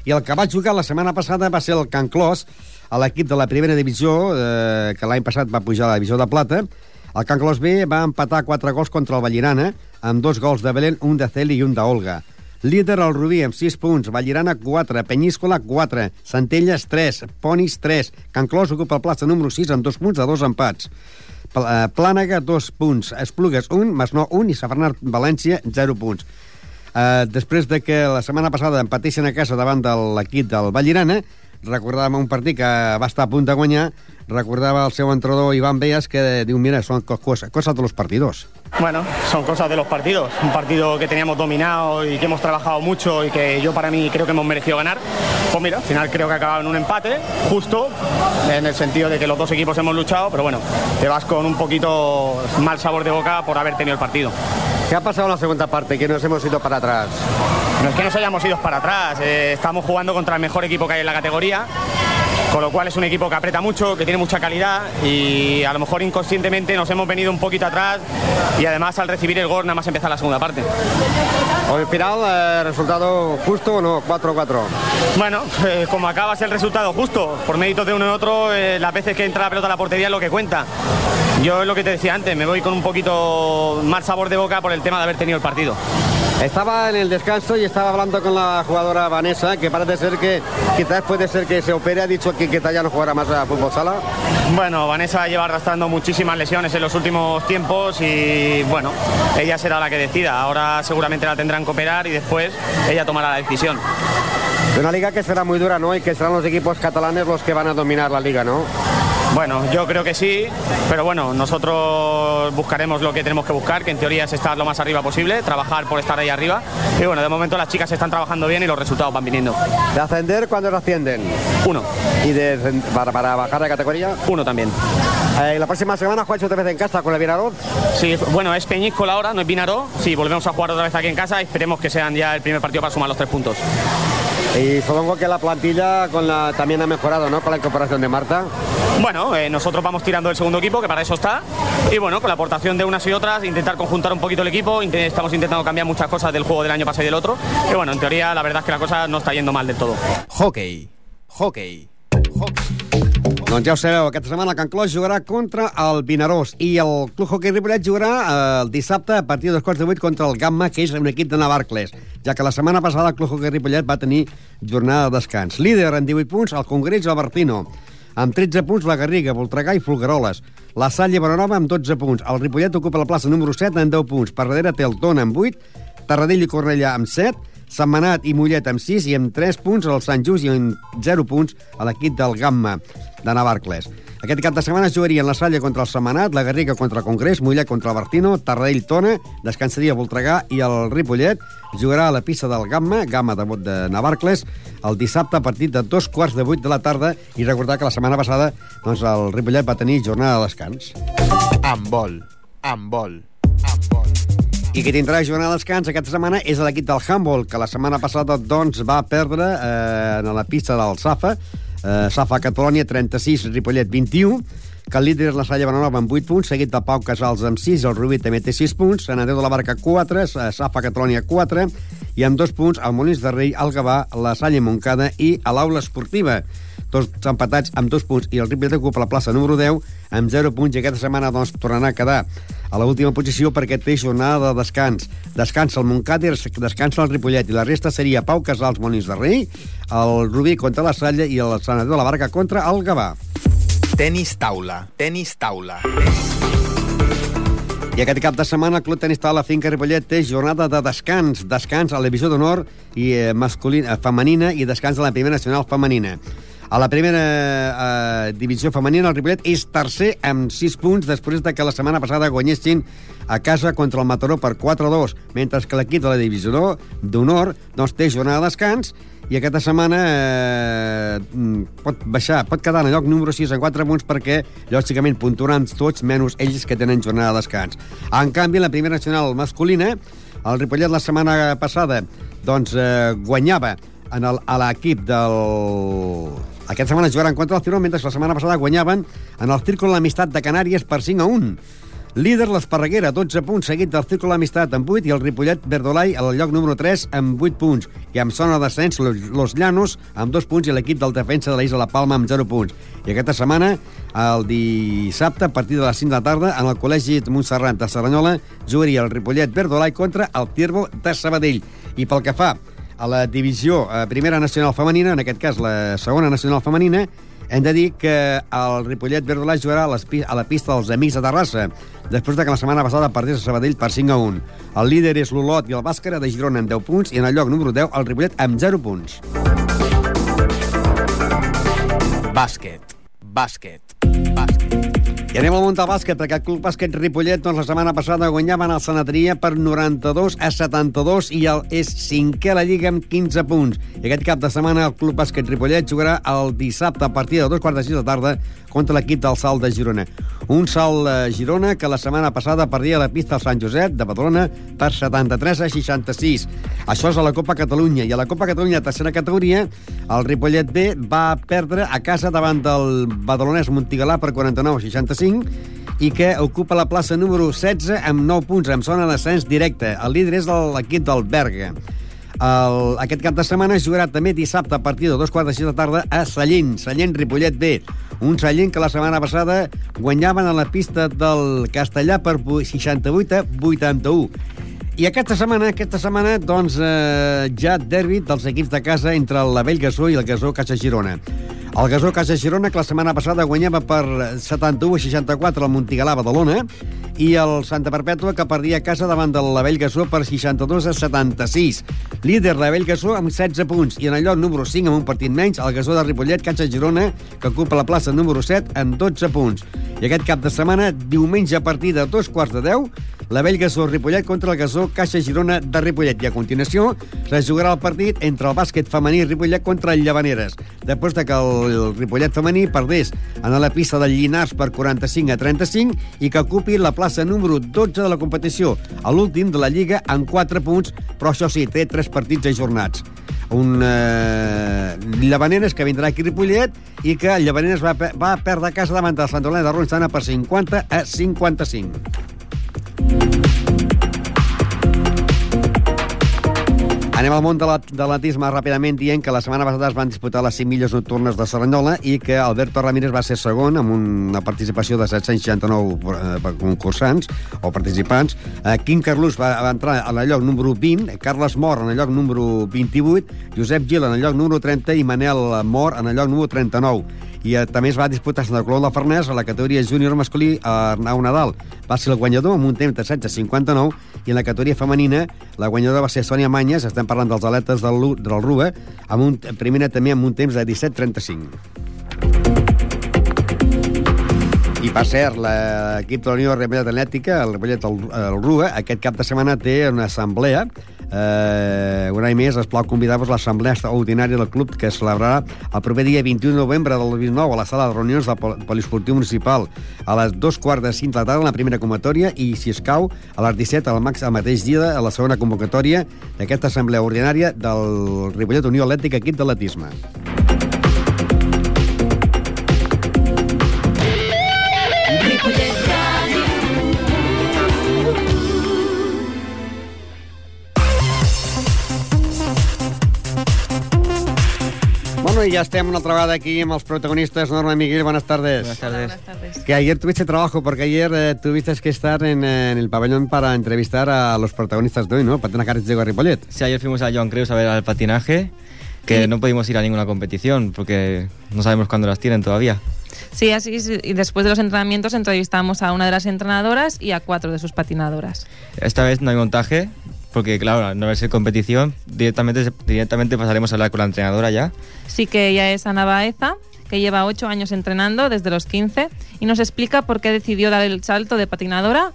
I el que va jugar la setmana passada va ser el Can Clos, a l'equip de la primera divisió, eh, que l'any passat va pujar a la divisió de plata. El Can Clos B va empatar 4 gols contra el Vallirana, amb dos gols de Belén, un de Celi i un d'Olga. Líder el Rubí amb 6 punts, Vallirana 4, Penyíscola 4, Centelles 3, Ponis 3, Can Clos ocupa el plaça número 6 amb 2 punts de 2 empats. Eh, Plànega 2 punts, Esplugues 1, Masnó 1 i Safranat València 0 punts. Uh, després de que la setmana passada empateixen a casa davant de l'equip del Vallirana, recordàvem un partit que va estar a punt de guanyar, recordava el seu entrenador Ivan Beas que diu, mira, són co- cosa, cosa de los partidos.
Bueno, son cosas de los partidos. Un partido que teníamos dominado y que hemos trabajado mucho y que yo para mí creo que hemos merecido ganar. Pues mira, al final creo que ha acabado en un empate, justo, en el sentido de que los dos equipos hemos luchado, pero bueno, te vas con un poquito mal sabor de boca por haber tenido el partido.
¿Qué ha pasado en la segunda parte? Que nos hemos ido para atrás.
No es que nos hayamos ido para atrás, eh, estamos jugando contra el mejor equipo que hay en la categoría, con lo cual es un equipo que aprieta mucho, que tiene mucha calidad y a lo mejor inconscientemente nos hemos venido un poquito atrás y además al recibir el gol nada más empezar la segunda parte.
El final, eh, resultado justo o no, 4-4.
Bueno, eh, como acabas el resultado justo, por méritos de uno y otro, eh, las veces que entra la pelota a la portería es lo que cuenta. Yo es lo que te decía antes, me voy con un poquito mal sabor de boca por el tema de haber tenido el partido.
Estaba en el descanso y estaba hablando con la jugadora Vanessa, que parece ser que quizás puede ser que se opere. Ha dicho que quizás ya no jugará más a fútbol sala.
Bueno, Vanessa lleva arrastrando muchísimas lesiones en los últimos tiempos y bueno, ella será la que decida. Ahora seguramente la tendrán que operar y después ella tomará la decisión.
De una liga que será muy dura, ¿no? Y que serán los equipos catalanes los que van a dominar la liga, ¿no?
Bueno, yo creo que sí, pero bueno, nosotros buscaremos lo que tenemos que buscar, que en teoría es estar lo más arriba posible, trabajar por estar ahí arriba. Y bueno, de momento las chicas están trabajando bien y los resultados van viniendo.
¿De ascender cuándo lo ascienden?
Uno.
¿Y de, para, para bajar de categoría?
Uno también.
Eh, la próxima semana juegas otra vez en casa con el Vinaroz.
Sí, bueno, es Peñíscola ahora, no es Vinaró. Sí, volvemos a jugar otra vez aquí en casa y esperemos que sean ya el primer partido para sumar los tres puntos.
Y supongo que la plantilla con la, también ha mejorado, ¿no? Con la incorporación de Marta.
Bueno, eh, nosotros vamos tirando el segundo equipo, que para eso está. Y bueno, con la aportación de unas y otras, intentar conjuntar un poquito el equipo. Int- Estamos intentando cambiar muchas cosas del juego del año pasado y del otro. Y bueno, en teoría, la verdad es que la cosa no está yendo mal del todo.
Hockey. Hockey.
Doncs ja ho sabeu, aquesta setmana el Can Clos jugarà contra el Vinaròs i el Club Hockey Ripollet jugarà eh, el dissabte a partir de dos quarts de vuit contra el Gamma, que és un equip de Navarcles, ja que la setmana passada el Club Hockey Ripollet va tenir jornada de descans. Líder en 18 punts, el Congrés el Bertino. Amb 13 punts, la Garriga, Voltregà i Folgueroles. La Salle Bonanova amb 12 punts. El Ripollet ocupa la plaça número 7 amb 10 punts. Per darrere té el Tona amb 8, Tarradell i Cornellà amb 7, Setmanat i Mollet amb 6 i amb 3 punts el Sant Just i amb 0 punts a l'equip del Gamma de Navarcles. Aquest cap de setmana jugarien la Salle contra el Setmanat, la Garriga contra el Congrés, Mollet contra el Bertino, Tarradell Tona, descansaria Voltregà i el Ripollet jugarà a la pista del Gamma, Gamma de, de Navarcles, el dissabte a partir de dos quarts de vuit de la tarda i recordar que la setmana passada doncs, el Ripollet va tenir jornada de descans.
Amb vol. Amb vol.
I qui tindrà jornada de descans aquesta setmana és l'equip del Humboldt, que la setmana passada doncs, va perdre eh, en la pista del Safa, eh, Safa Catalonia 36, Ripollet 21, que el líder és la Salle Bonanova amb 8 punts, seguit de Pau Casals amb 6, el Rubí també té 6 punts, Sant Andreu de la Barca 4, eh, Safa Catalonia 4, i amb 2 punts el Molins de Rei, el Gavà, la Salle Moncada i a l'Aula Esportiva. Tots empatats amb 2 punts i el Ripollet ocupa la plaça número 10 amb 0 punts i aquesta setmana doncs, tornarà a quedar a l'última posició perquè té jornada de descans. Descansa el Montcada i descansa el Ripollet i la resta seria Pau Casals, Molins de Rei, el Rubí contra la Salle i el Sant Andreu de la Barca contra el Gavà.
Tenis taula. Tenis taula.
I aquest cap de setmana el Club Tenis Taula Finca Ripollet té jornada de descans, descans a la divisió d'honor i eh, masculina, femenina i descans a la primera nacional femenina. A la primera eh, divisió femenina, el Ripollet és tercer amb 6 punts després de que la setmana passada guanyessin a casa contra el Mataró per 4-2, mentre que l'equip de la divisió d'honor doncs, té jornada de descans i aquesta setmana eh, pot baixar, pot quedar en el lloc número 6 en 4 punts perquè, lògicament, puntuaran tots menys ells que tenen jornada de descans. En canvi, la primera nacional masculina, el Ripollet la setmana passada doncs, eh, guanyava en el, a l'equip del... Aquesta setmana jugaran contra el Tirol, mentre la setmana passada guanyaven en el Círculo l'Amistat de Canàries per 5 a 1. Líder l'Esparreguera, 12 punts, seguit del Círculo l'Amistat amb 8 i el Ripollet Verdolai al lloc número 3 amb 8 punts. I amb zona de descens, los, Llanos amb 2 punts i l'equip del defensa de l'Isla La Palma amb 0 punts. I aquesta setmana, el dissabte, a partir de les 5 de la tarda, en el Col·legi Montserrat de Cerdanyola, jugaria el Ripollet Verdolai contra el Tierbo de Sabadell. I pel que fa a la divisió eh, primera nacional femenina, en aquest cas la segona nacional femenina, hem de dir que el Ripollet Verdolà jugarà a, a la pista dels Amics de Terrassa, després de que la setmana passada perdés a Sabadell per 5 a 1. El líder és l'Olot i el Bàscara de Girona amb 10 punts i en el lloc número 10 el Ripollet amb 0 punts.
Bàsquet. Bàsquet.
I anem al món del bàsquet, perquè el Club Bàsquet Ripollet doncs, la setmana passada guanyaven el Sanatria per 92 a 72 i el, és cinquè a la Lliga amb 15 punts. I aquest cap de setmana el Club Bàsquet Ripollet jugarà el dissabte a partir de dos quarts de sis de tarda contra l'equip del Salt de Girona. Un Salt de Girona que la setmana passada perdia la pista al Sant Josep de Badalona per 73 a 66. Això és a la Copa Catalunya. I a la Copa Catalunya, tercera categoria, el Ripollet B va perdre a casa davant del badalonès Montigalà per 49 a 65 i que ocupa la plaça número 16 amb 9 punts, amb zona d'ascens directe. El líder és l'equip del Berga. El, aquest cap de setmana es jugarà també dissabte a partir de dos quarts de sis de tarda a Sallent, Sallent Ripollet B. Un Sallent que la setmana passada guanyaven a la pista del Castellà per 68 a 81. I aquesta setmana, aquesta setmana, doncs, eh, ja derbi dels equips de casa entre el Vell Gasó i el Gasó Caixa Girona. El Gasó Casa Girona, que la setmana passada guanyava per 71 a 64 al Montigalà Badalona, i el Santa Perpètua, que perdia casa davant del Lavell Gasó per 62 a 76. Líder Lavell Gasó amb 16 punts, i en el lloc número 5, amb un partit menys, el Gasó de Ripollet, Casa Girona, que ocupa la plaça número 7 amb 12 punts. I aquest cap de setmana, diumenge a partir de dos quarts de 10, la Vell Gasó Ripollet contra el Gasó Caixa Girona de Ripollet. I a continuació se jugarà el partit entre el bàsquet femení Ripollet contra el Llavaneres. Després de que el Ripollet femení perdés en la pista del Llinars per 45 a 35 i que ocupi la plaça número 12 de la competició, a l'últim de la Lliga amb 4 punts, però això sí, té 3 partits ajornats un eh, Llavaneres que vindrà aquí a Ripollet i que el Llavaneres va, va perdre a casa davant del Sant Olena de Ronstana per 50 a 55. Anem al món de l'atletisme ràpidament dient que la setmana passada es van disputar les 5 milles nocturnes de Serranyola i que Alberto Ramírez va ser segon amb una participació de 769 eh, concursants o participants. Eh, Quim Carlús va, va entrar en el lloc número 20, Carles Mor en el lloc número 28, Josep Gil en el lloc número 30 i Manel Mor en el lloc número 39 i eh, també es va disputar a Santa Colom de Farners a la categoria júnior masculí a Arnau Nadal. Va ser el guanyador amb un temps de 16.59 i en la categoria femenina la guanyadora va ser Sònia Manyes, estem parlant dels atletes del, del RUBA, amb un, primera també amb un temps de 17.35. I per cert, l'equip de la Unió Ripollet Atlètica, el Ripollet el, el RUA, aquest cap de setmana té una assemblea Eh, un any més es plau convidar-vos a l'assemblea extraordinària del club que es celebrarà el proper dia 21 de novembre del 2019 a la sala de reunions del Poliesportiu Municipal a les dos quarts de cinc de la tarda en la primera convocatòria i, si es cau, a les 17 al max el mateix dia a la segona convocatòria d'aquesta assemblea ordinària del Ripollet Unió Atlètica equip d'atletisme. Bueno, y ya estamos una otra vez aquí amb els protagonistes. Norma y Miguel, buenas tardes.
Buenas tardes.
Buenas tardes.
Que ayer tuviste trabajo, porque ayer eh, tuviste que estar en, eh, en, el pabellón para entrevistar a los protagonistas de hoy, ¿no? Patinaje Artístico de Ripollet.
Sí, ayer fuimos a Joan Creus a ver al patinaje, que sí. no pudimos ir a ninguna competición, porque no sabemos cuándo las tienen todavía.
Sí, así es, y después de los entrenamientos entrevistamos a una de las entrenadoras y a cuatro de sus patinadoras.
Esta vez no hay montaje, porque claro, no va a ser competición, directamente, directamente pasaremos a hablar con la entrenadora ya.
Sí que ella es Ana Baeza, que lleva ocho años entrenando desde los 15 y nos explica por qué decidió dar el salto de patinadora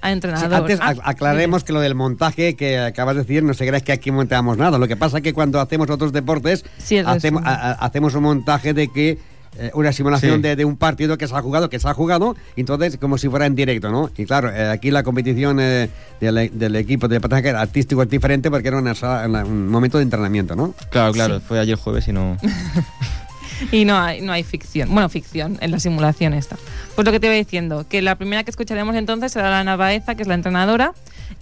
a entrenador.
Sí, antes ah, aclaremos que lo del montaje que acabas de decir, no se crees que aquí montamos nada. Lo que pasa es que cuando hacemos otros deportes,
sí,
hacemos, a, hacemos un montaje de que eh, una simulación sí. de, de, un partido que se ha jugado, que se ha jugado, entonces como si fuera en directo, ¿no? Y claro, eh, aquí la competición eh, del, del, equipo de patinaje artístico es diferente porque era una, una, un momento de entrenamiento, ¿no?
Claro, claro, sí. fue ayer jueves y no...
y no hay, no hay ficción, bueno, ficción en la simulación esta. Pues lo que te iba diciendo, que la primera que escucharemos entonces será la Ana Baeza, que es la entrenadora,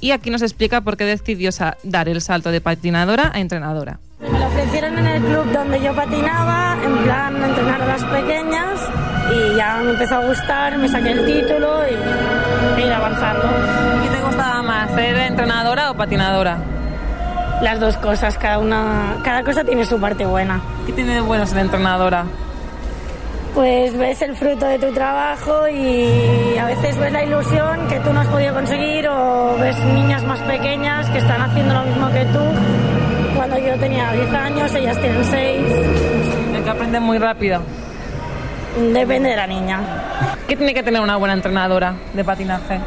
y aquí nos explica por qué decidió dar el salto de patinadora a entrenadora.
Me lo ofrecieron en el club donde yo patinaba, en plan entrenar a las pequeñas y ya me empezó a gustar, me saqué el título y ir avanzando.
¿Y te gustaba más, ser entrenadora o patinadora?
Las dos cosas, cada una, cada cosa tiene su parte buena.
¿Qué tiene de bueno ser entrenadora?
Pues ves el fruto de tu trabajo y a veces ves la ilusión que tú no has podido conseguir o ves niñas más pequeñas que están haciendo lo mismo que tú cuando yo tenía 10 años, ellas tienen 6.
Es que aprenden muy rápido.
Depende de la niña.
¿Qué tiene que tener una buena entrenadora de patinaje?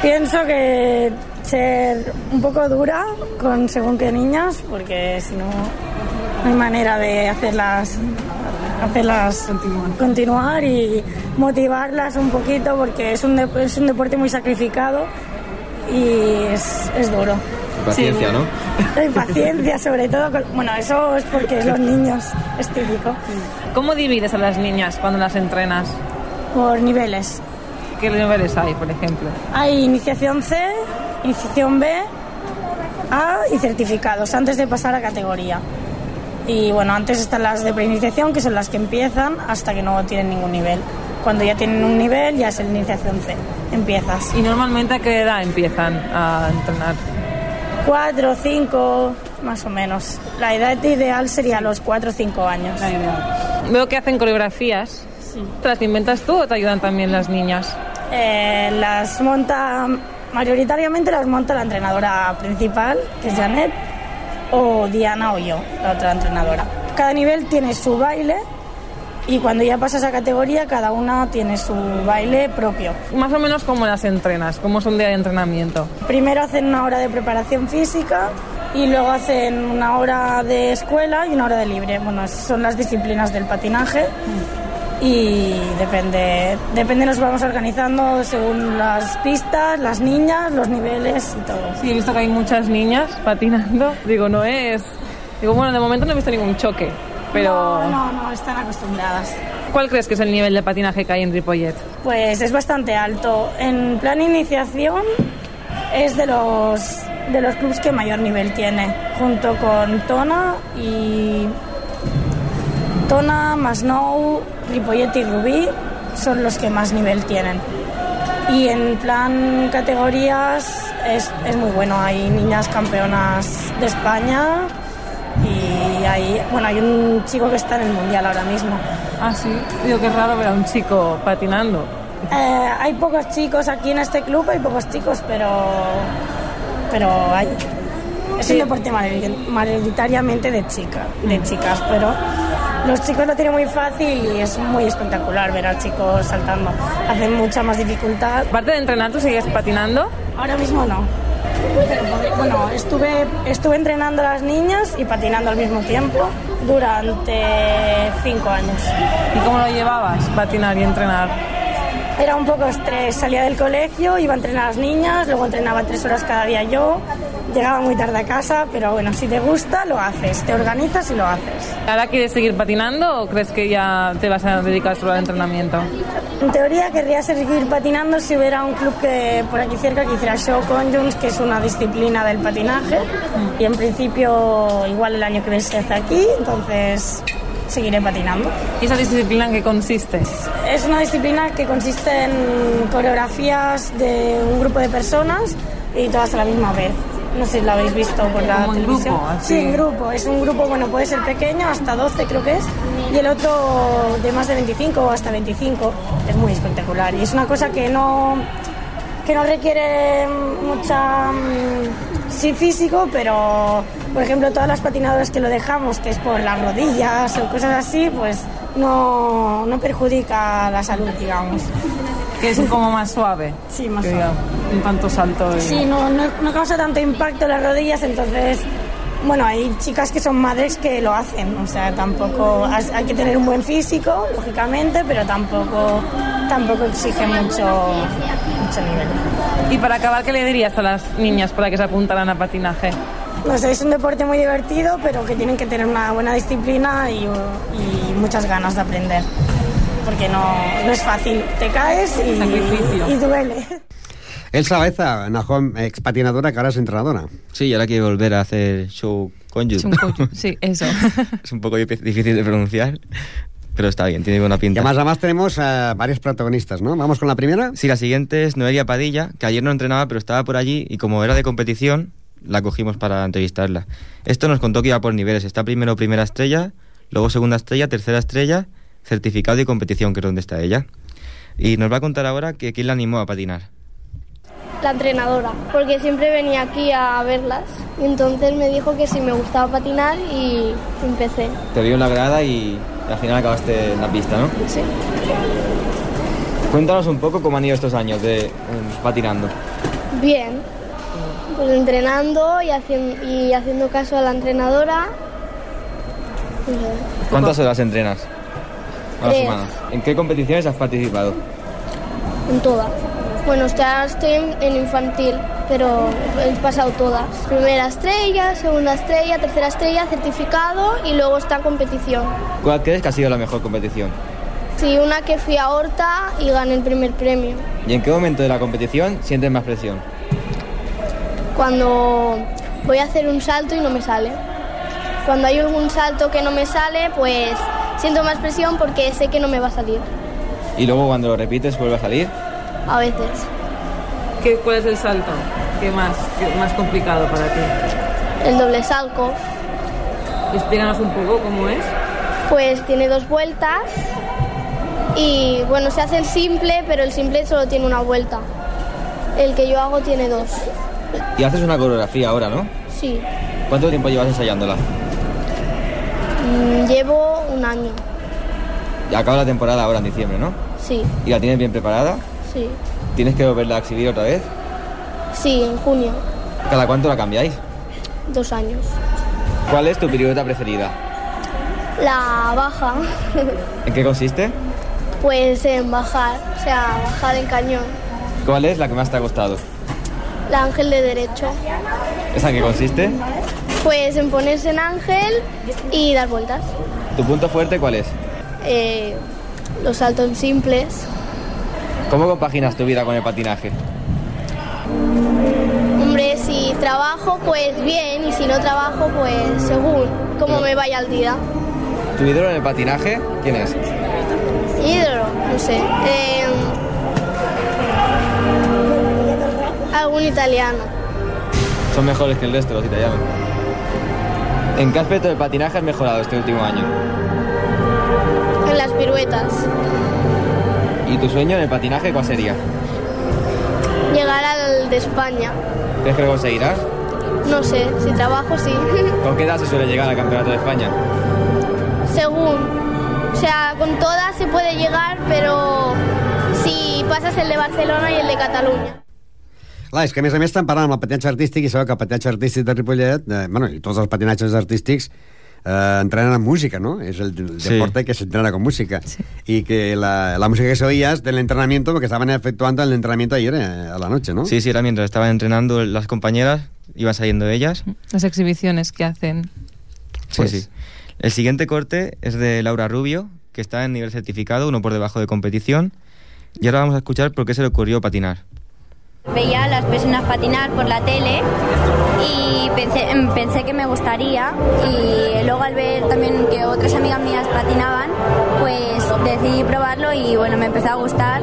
Pienso que ser un poco dura con según qué niñas, porque si no, no hay manera de hacerlas hacerlas continuar. y motivarlas un poquito porque es un, es un deporte muy sacrificado y es, es duro.
Paciencia,
Sí.
¿no?
Y paciencia, sobre todo. con- bueno, eso es porque los niños, es típico.
¿Cómo divides a las niñas cuando las entrenas?
Por niveles.
¿Qué niveles hay, por ejemplo?
Hay iniciación C, iniciación B, A y certificados antes de pasar a categoría. Y bueno, antes están las de preiniciación, que son las que empiezan hasta que no tienen ningún nivel. Cuando ya tienen un nivel, ya es el iniciación C. Empiezas.
¿Y normalmente a qué edad empiezan a entrenar?
Cuatro, cinco, más o menos. La edad ideal sería los cuatro o cinco años.
Veo que hacen coreografías. ¿Te las inventas tú o te ayudan también las niñas?
Eh, las monta, mayoritariamente las monta la entrenadora principal, que es Janet, o Diana o yo, la otra entrenadora. Cada nivel tiene su baile y cuando ya pasas a categoría, cada una tiene su baile propio.
Más o menos cómo las entrenas, cómo es un día de entrenamiento.
Primero hacen una hora de preparación física y luego hacen una hora de escuela y una hora de libre. Bueno, son las disciplinas del patinaje y depende, depende nos vamos organizando según las pistas, las niñas, los niveles y todo.
Sí, he visto que hay muchas niñas patinando. Digo, no es... Digo, bueno, de momento no he visto ningún choque, pero...
No, no, no, están acostumbradas.
¿Cuál crees que es el nivel de patinaje que hay en Ripollet?
Pues es bastante alto. En plan iniciación es de los de los clubes que mayor nivel tiene, junto con Tona y Tona, Masnou, Ripollet y Rubí son los que más nivel tienen. Y en plan categorías es, es muy bueno. Hay niñas campeonas de España bueno, hay un chico que está en el mundial ahora mismo.
Ah, sí. Digo que es raro ver a un chico patinando.
Eh, hay pocos chicos aquí en este club, hay pocos chicos, pero, pero hay. Es un deporte mayor- mayoritariamente de chica, de chicas, pero los chicos lo tienen muy fácil y es muy espectacular ver a chicos saltando. Hacen mucha más dificultad.
Aparte de entrenar, ¿tú sigues patinando?
Ahora mismo no. Bueno, estuve, estuve entrenando a las niñas y patinando al mismo tiempo durante cinco años.
¿Y cómo lo llevabas, patinar y entrenar?
Era un poco estrés. Salía del colegio, iba a entrenar a las niñas, luego entrenaba tres horas cada día yo. Llegaba muy tarde a casa, pero bueno, si te gusta, lo haces. Te organizas y lo haces.
¿Ahora quieres seguir patinando o crees que ya te vas a dedicar solo al entrenamiento?
En teoría querría seguir patinando si hubiera un club que por aquí cerca que hiciera show conjuncts, que es una disciplina del patinaje. Y en principio igual el año que viene se hace aquí, entonces seguiré patinando.
¿Y esa disciplina en qué consiste?
Es una disciplina que consiste en coreografías de un grupo de personas y todas a la misma vez. No sé si lo habéis visto por la
Como
televisión.
grupo, así.
Sí, en grupo. Es un grupo, bueno, puede ser pequeño, hasta 12 creo que es, y el otro de más de 25 o hasta 25. Es muy espectacular. Y es una cosa que no, que no requiere mucha... mm, Sí, físico, pero por ejemplo todas las patinadoras que lo dejamos, que es por las rodillas o cosas así, pues no, no perjudica la salud, digamos.
Que es como más suave.
Sí, más suave.
Un tanto salto. y-
Sí, no, no, no causa tanto impacto en las rodillas, entonces, bueno, hay chicas que son madres que lo hacen, o sea, tampoco, hay que tener un buen físico, lógicamente, pero tampoco, tampoco exige mucho, mucho nivel.
Y para acabar, ¿qué le dirías a las niñas para que se apuntaran a patinaje?
No sé, es un deporte muy divertido, pero que tienen que tener una buena disciplina y, y muchas ganas de aprender, porque no, no es fácil, te caes y, y duele.
Elsa Baeza, Nahom, expatinadora que ahora es entrenadora.
Sí, y ahora quiere volver a hacer show conjunct,
sí, eso.
es un poco dif- difícil de pronunciar, pero está bien, tiene buena
Y
pinta.
además, además tenemos eh, varios protagonistas, ¿no? Vamos con la primera.
Sí, la siguiente es Noelia Padilla, que ayer no entrenaba, pero estaba por allí y como era de competición, la cogimos para entrevistarla. Esto nos contó que iba por niveles. Está primero primera estrella, luego segunda estrella, tercera estrella, certificado y competición, que es donde está ella. Y nos va a contar ahora que quién la animó a patinar.
la entrenadora, porque siempre venía aquí a verlas. Y entonces me dijo que si me gustaba patinar y empecé.
Te vio en la grada y al final acabaste en la pista, ¿no?
Sí.
Cuéntanos un poco cómo han ido estos años de eh, patinando.
Bien. Pues entrenando y, haciendo y haciendo caso a la entrenadora.
¿Cuántas horas entrenas a la
Tres.
semana? ¿En qué competiciones has participado?
En todas. Bueno, ya estoy en, en infantil, pero he pasado todas. Primera estrella, segunda estrella, tercera estrella, certificado y luego está competición.
¿Cuál crees que ha sido la mejor competición?
Sí, una que fui a Horta y gané el primer premio.
¿Y en qué momento de la competición sientes más presión?
Cuando voy a hacer un salto y no me sale. Cuando hay algún salto que no me sale, pues siento más presión porque sé que no me va a salir.
¿Y luego cuando lo repites vuelve a salir?
A veces.
¿Qué, ¿Cuál es el salto? ¿Qué más, qué más complicado para ti?
El doble salto,
Explícanos un poco cómo es.
pues tiene dos vueltas y bueno, se hace el simple, pero el simple solo tiene una vuelta. El que yo hago tiene dos.
Y haces una coreografía ahora, ¿no?
Sí.
¿Cuánto tiempo llevas ensayándola?
Mm, llevo un año.
Ya acaba la temporada ahora en diciembre, ¿no?
Sí,
¿Y la tienes bien preparada?
sí.
¿Tienes que volverla a exhibir otra vez?
Sí, en junio.
¿Cada cuánto la cambiáis?
Dos años.
¿Cuál es tu pirueta preferida?
La baja,
¿En qué consiste?
pues en bajar, o sea, bajar en cañón.
¿Cuál es la que más te ha costado?
La ángel de derecho.
¿Esa en qué consiste?
Pues en ponerse en ángel y dar vueltas.
¿Tu punto fuerte cuál es?
Eh, los saltos simples.
¿Cómo compaginas tu vida con el patinaje?
Hombre, si trabajo, pues bien, y si no trabajo, pues según cómo me vaya el día.
¿Tu ídolo en el patinaje? ¿Quién es?
Ídolo, no sé. eh, algún italiano.
Son mejores que el resto, los italianos. ¿En qué aspecto del patinaje has mejorado este último año?
En las piruetas.
¿Y tu sueño en el patinaje cuál sería?
Llegar al de España.
¿Crees que lo conseguirás?
No sé, si trabajo, sí.
¿Con qué edad se suele llegar al Campeonato de España?
Según. O sea, con todas se puede llegar, pero si pasas el de Barcelona y el de Catalunya.
Clar, és que a més a més estan parlant amb el patinatge artístic i sabeu que el patinatge artístic de Ripollet, eh, bueno, i tots els patinatges artístics eh, entrenen amb música, ¿no? Es el, el
Sí.
deporte que se entrena con música. Y que la, la música que se oía es del entrenamiento, porque estaban efectuando el entrenamiento ayer eh, a la noche, ¿no?
Sí, sí, era mientras estaban entrenando las compañeras, iban saliendo ellas.
Las exhibiciones que hacen.
Sí,
Pues-
sí. El siguiente corte es de Laura Rubio, que está en nivel certificado, uno por debajo de competición. Y ahora vamos a escuchar por qué se le ocurrió patinar.
Veía a las personas patinar por la tele y pensé, em, pensé que me gustaría y luego al ver también que otras amigas mías patinaban, pues decidí probarlo y bueno, me empezó a gustar.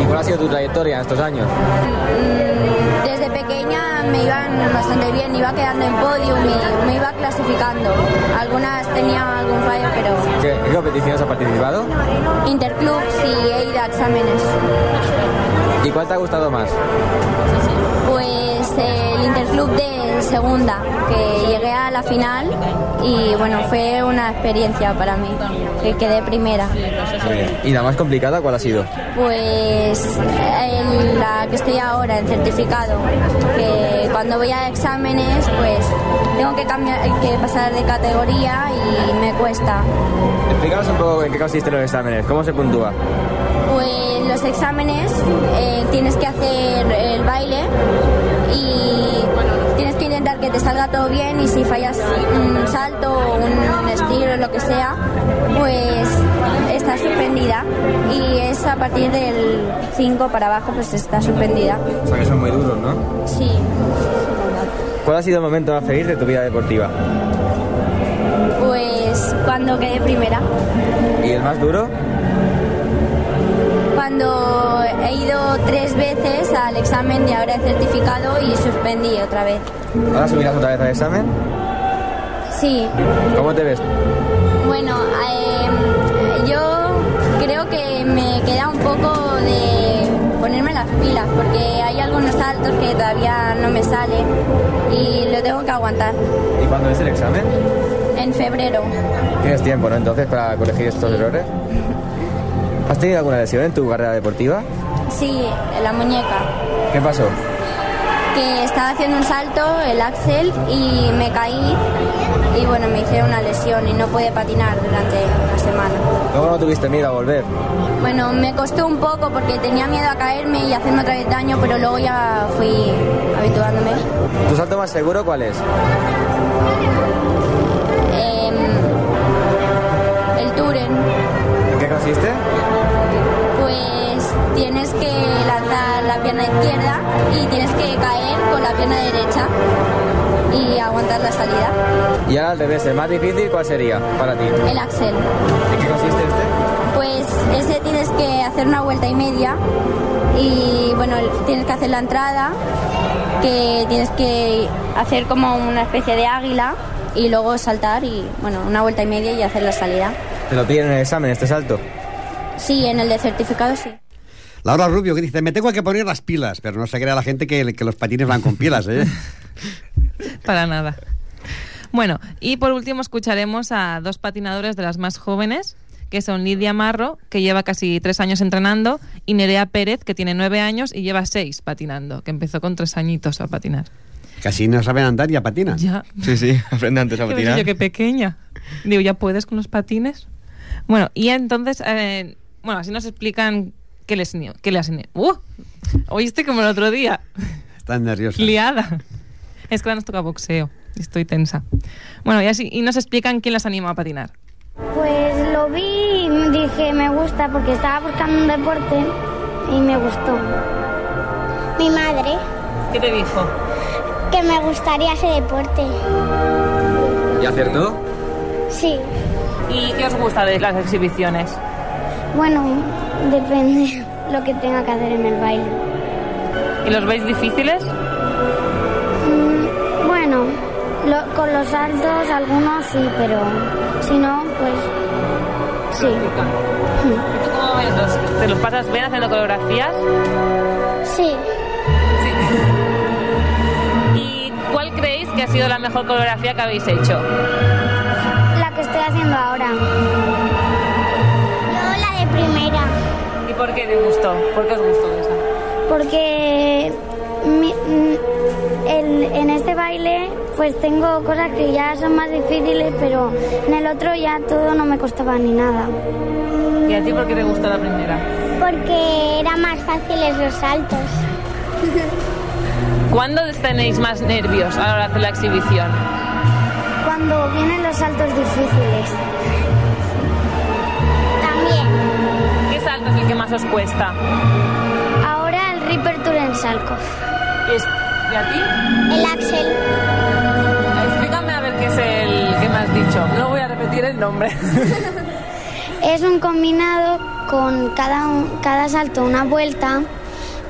¿Y cuál ha sido tu trayectoria en estos años?
Mm, Desde pequeña me iban bastante bien, iba quedando en podium y me iba clasificando. Algunas tenía algún fallo, pero
¿Qué, ¿En qué competiciones has participado?
interclubs y he ido a exámenes.
¿Y cuál te ha gustado más?
Pues el interclub de segunda, que llegué a la final y bueno, fue una experiencia para mí, que quedé primera.
Muy bien. ¿Y la más complicada cuál ha sido?
Pues en la que estoy ahora, en certificado, que cuando voy a exámenes pues tengo que, cambiar, que pasar de categoría y me cuesta.
Explícanos un poco en qué consisten los exámenes, cómo se puntúa.
Pues los exámenes eh, tienes que hacer el baile y tienes que intentar que te salga todo bien y si fallas un salto o un estilo o lo que sea, pues estás suspendida y es a partir del 5 para abajo pues está suspendida.
O sea que son muy duros, ¿no?
Sí.
¿Cuál ha sido el momento más feliz de tu vida deportiva?
Pues cuando quedé primera.
¿Y el más duro?
Cuando he ido tres veces al examen de ahora he certificado y suspendí otra vez.
¿Ahora subirás otra vez al examen?
Sí,
¿Cómo te ves?
Bueno, eh, yo creo que me queda un poco de ponerme las pilas, porque hay algunos saltos que todavía no me salen y lo tengo que aguantar.
¿Y cuándo es el examen?
En febrero.
Tienes tiempo, ¿no? Entonces, para corregir estos errores. ¿Has tenido alguna lesión en tu carrera deportiva?
Sí, la muñeca.
¿Qué pasó?
Que estaba haciendo un salto, el axel, y me caí y bueno, me hice una lesión y no pude patinar durante una semana.
¿Cómo no tuviste miedo a volver?
Bueno, me costó un poco porque tenía miedo a caerme y hacerme otra vez daño, pero luego ya fui habituándome.
¿Tu salto más seguro cuál es?
Em, el Turen,
¿En qué consiste?
Tienes que lanzar la pierna izquierda y tienes que caer con la pierna derecha y aguantar la salida.
Y ahora al revés, el más difícil, ¿cuál sería para ti?
El axel.
¿En qué consiste este?
Pues ese tienes que hacer una vuelta y media y bueno, tienes que hacer la entrada, que tienes que hacer como una especie de águila y luego saltar y bueno, una vuelta y media y hacer la salida.
¿Te lo piden en el examen este salto?
Sí, en el de certificado sí.
Laura Rubio, que dice, me tengo que poner las pilas, pero no se crea la gente que, que los patines van con pilas, ¿eh?
Para nada. Bueno, y por último escucharemos a dos patinadores de las más jóvenes, que son Lidia Marro, que lleva casi tres años entrenando, y Nerea Pérez, que tiene nueve años y lleva seis patinando, que empezó con tres añitos a patinar.
Casi no saben andar y ya patinan.
Ya.
Sí, sí, aprende antes a
Qué
patinar.
yo, qué pequeña. Digo, ¿ya puedes con los patines? Bueno, y entonces, eh, bueno, así nos explican qué les... Qué les ¡Uh! Hoy estoy como el otro día,
Están nerviosos.
liada. Es que ahora nos toca boxeo y estoy tensa. Bueno, y así y nos explican quién las anima a patinar.
Pues lo vi y dije, me gusta porque estaba buscando un deporte y me gustó. Mi madre,
¿Qué te dijo?
que me gustaría ese deporte.
¿Y acertó?
Sí,
¿Y qué os gusta de las exhibiciones?
Bueno, depende lo que tenga que hacer en el baile.
¿Y los veis difíciles?
Mm, Bueno, lo- con los saltos algunos sí, pero si no, pues sí.
¿Y tú cómo ves? ¿Los- ¿Te los pasas bien haciendo coreografías?
Sí,
¿Y cuál creéis que ha sido la mejor coreografía que habéis hecho?
la que estoy haciendo ahora. Primera.
¿Y por qué te gustó? ¿Por qué os gustó esa?
porque mi- mm, en este baile pues tengo cosas que ya son más difíciles, pero en el otro ya todo no me costaba ni nada.
¿Y a ti por qué te gustó la primera?
Porque eran más fáciles los saltos.
¿Cuándo tenéis más nervios a la hora de hacer la exhibición?
Cuando vienen los saltos difíciles.
¿Qué salto es el que más os cuesta?
Ahora el Ripper Tour en Salkov.
¿Y, es- y a ti?
El Axel.
Explícame a ver qué es el que me has dicho. No voy a repetir el nombre.
Es un combinado con cada, cada salto una vuelta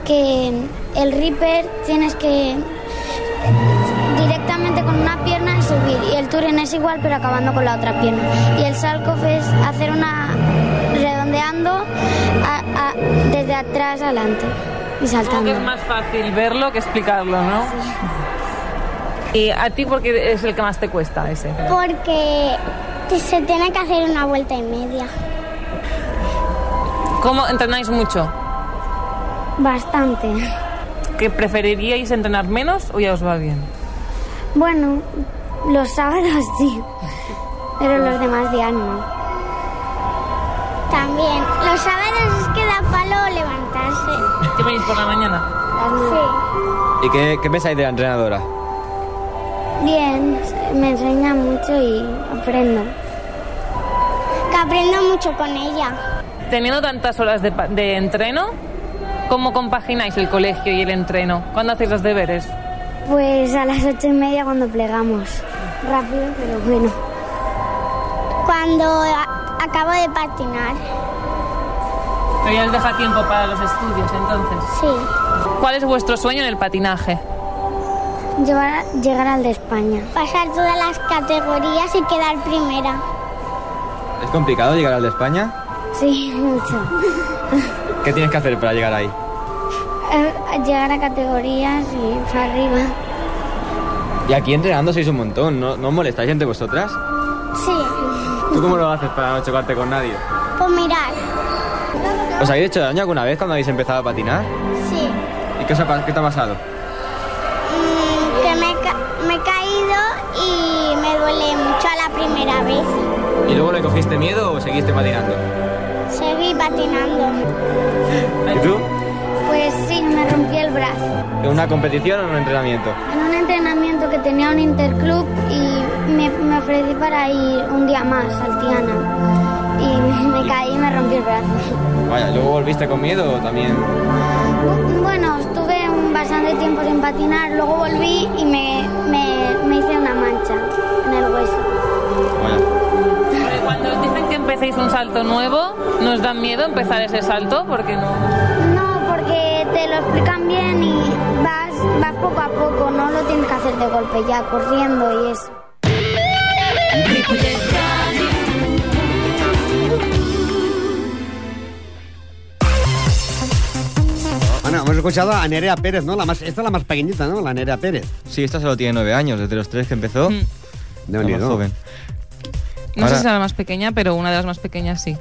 que el Reaper tienes que directamente con una pierna subir y el Touren es igual pero acabando con la otra pierna y el Salkov es hacer una redondeando a- a- desde atrás adelante y saltando.
que es más fácil verlo que explicarlo, ¿no? ¿Y a ti por qué es el que más te cuesta ese?
Porque se tiene que hacer una vuelta y media.
¿Cómo entrenáis mucho?
Bastante.
¿Que preferiríais entrenar menos o ya os va bien?
Bueno, los sábados sí, pero los demás días no. También, los sábados es que da palo levantarse.
¿Qué venís por la mañana?
Sí.
¿Y qué, qué pensáis de la entrenadora?
Bien, me enseña mucho y aprendo. Que aprendo mucho con ella.
Teniendo tantas horas de, de entreno, ¿cómo compagináis el colegio y el entreno? ¿Cuándo hacéis los deberes?
Pues a las ocho y media cuando plegamos. Rápido, pero bueno. Cuando a- acabo de patinar.
Pero ya os deja tiempo para los estudios, entonces.
Sí.
¿Cuál es vuestro sueño en el patinaje?
Llevar- llegar al de España. Pasar todas las categorías y quedar primera.
¿Es complicado llegar al de España?
Sí, mucho.
¿Qué tienes que hacer para llegar ahí?
eh, llegar a categorías y para arriba.
Y aquí entrenando sois un montón, ¿no, no molestáis entre vosotras?
Sí,
¿Tú cómo lo haces para no chocarte con nadie?
pues mirar.
¿Os habéis hecho daño alguna vez cuando habéis empezado a patinar?
Sí,
¿Y qué, os ha qué te ha pasado?
Mm, que me, ca- me he caído y me duele mucho a la primera vez.
¿Y luego le cogiste miedo o seguiste patinando?
Seguí patinando.
¿Y tú?
Pues sí, me rompí el brazo.
¿En una competición o en un entrenamiento?
En un entrenamiento que tenía un interclub y me, me ofrecí para ir un día más al Tiana. Y me caí y me rompí el brazo.
Vaya, ¿luego volviste con miedo o también...?
Bu- Bueno, estuve un bastante tiempo sin patinar, luego volví y me, me, me hice una mancha en el hueso.
Porque Cuando os dicen que empecéis un salto nuevo, ¿nos da miedo empezar ese salto? Porque no.
No, porque te lo explican bien y vas, vas poco a poco, no lo tienes que hacer de golpe ya, corriendo y eso.
Escuchado a Nerea Pérez, ¿no? La más, esta es la más pequeñita, ¿no? La Nerea Pérez.
Sí, esta solo tiene nueve años, desde los tres que empezó.
De
la más
unido.
joven.
No
Ahora-
sé si será la más pequeña, pero una de las más pequeñas sí.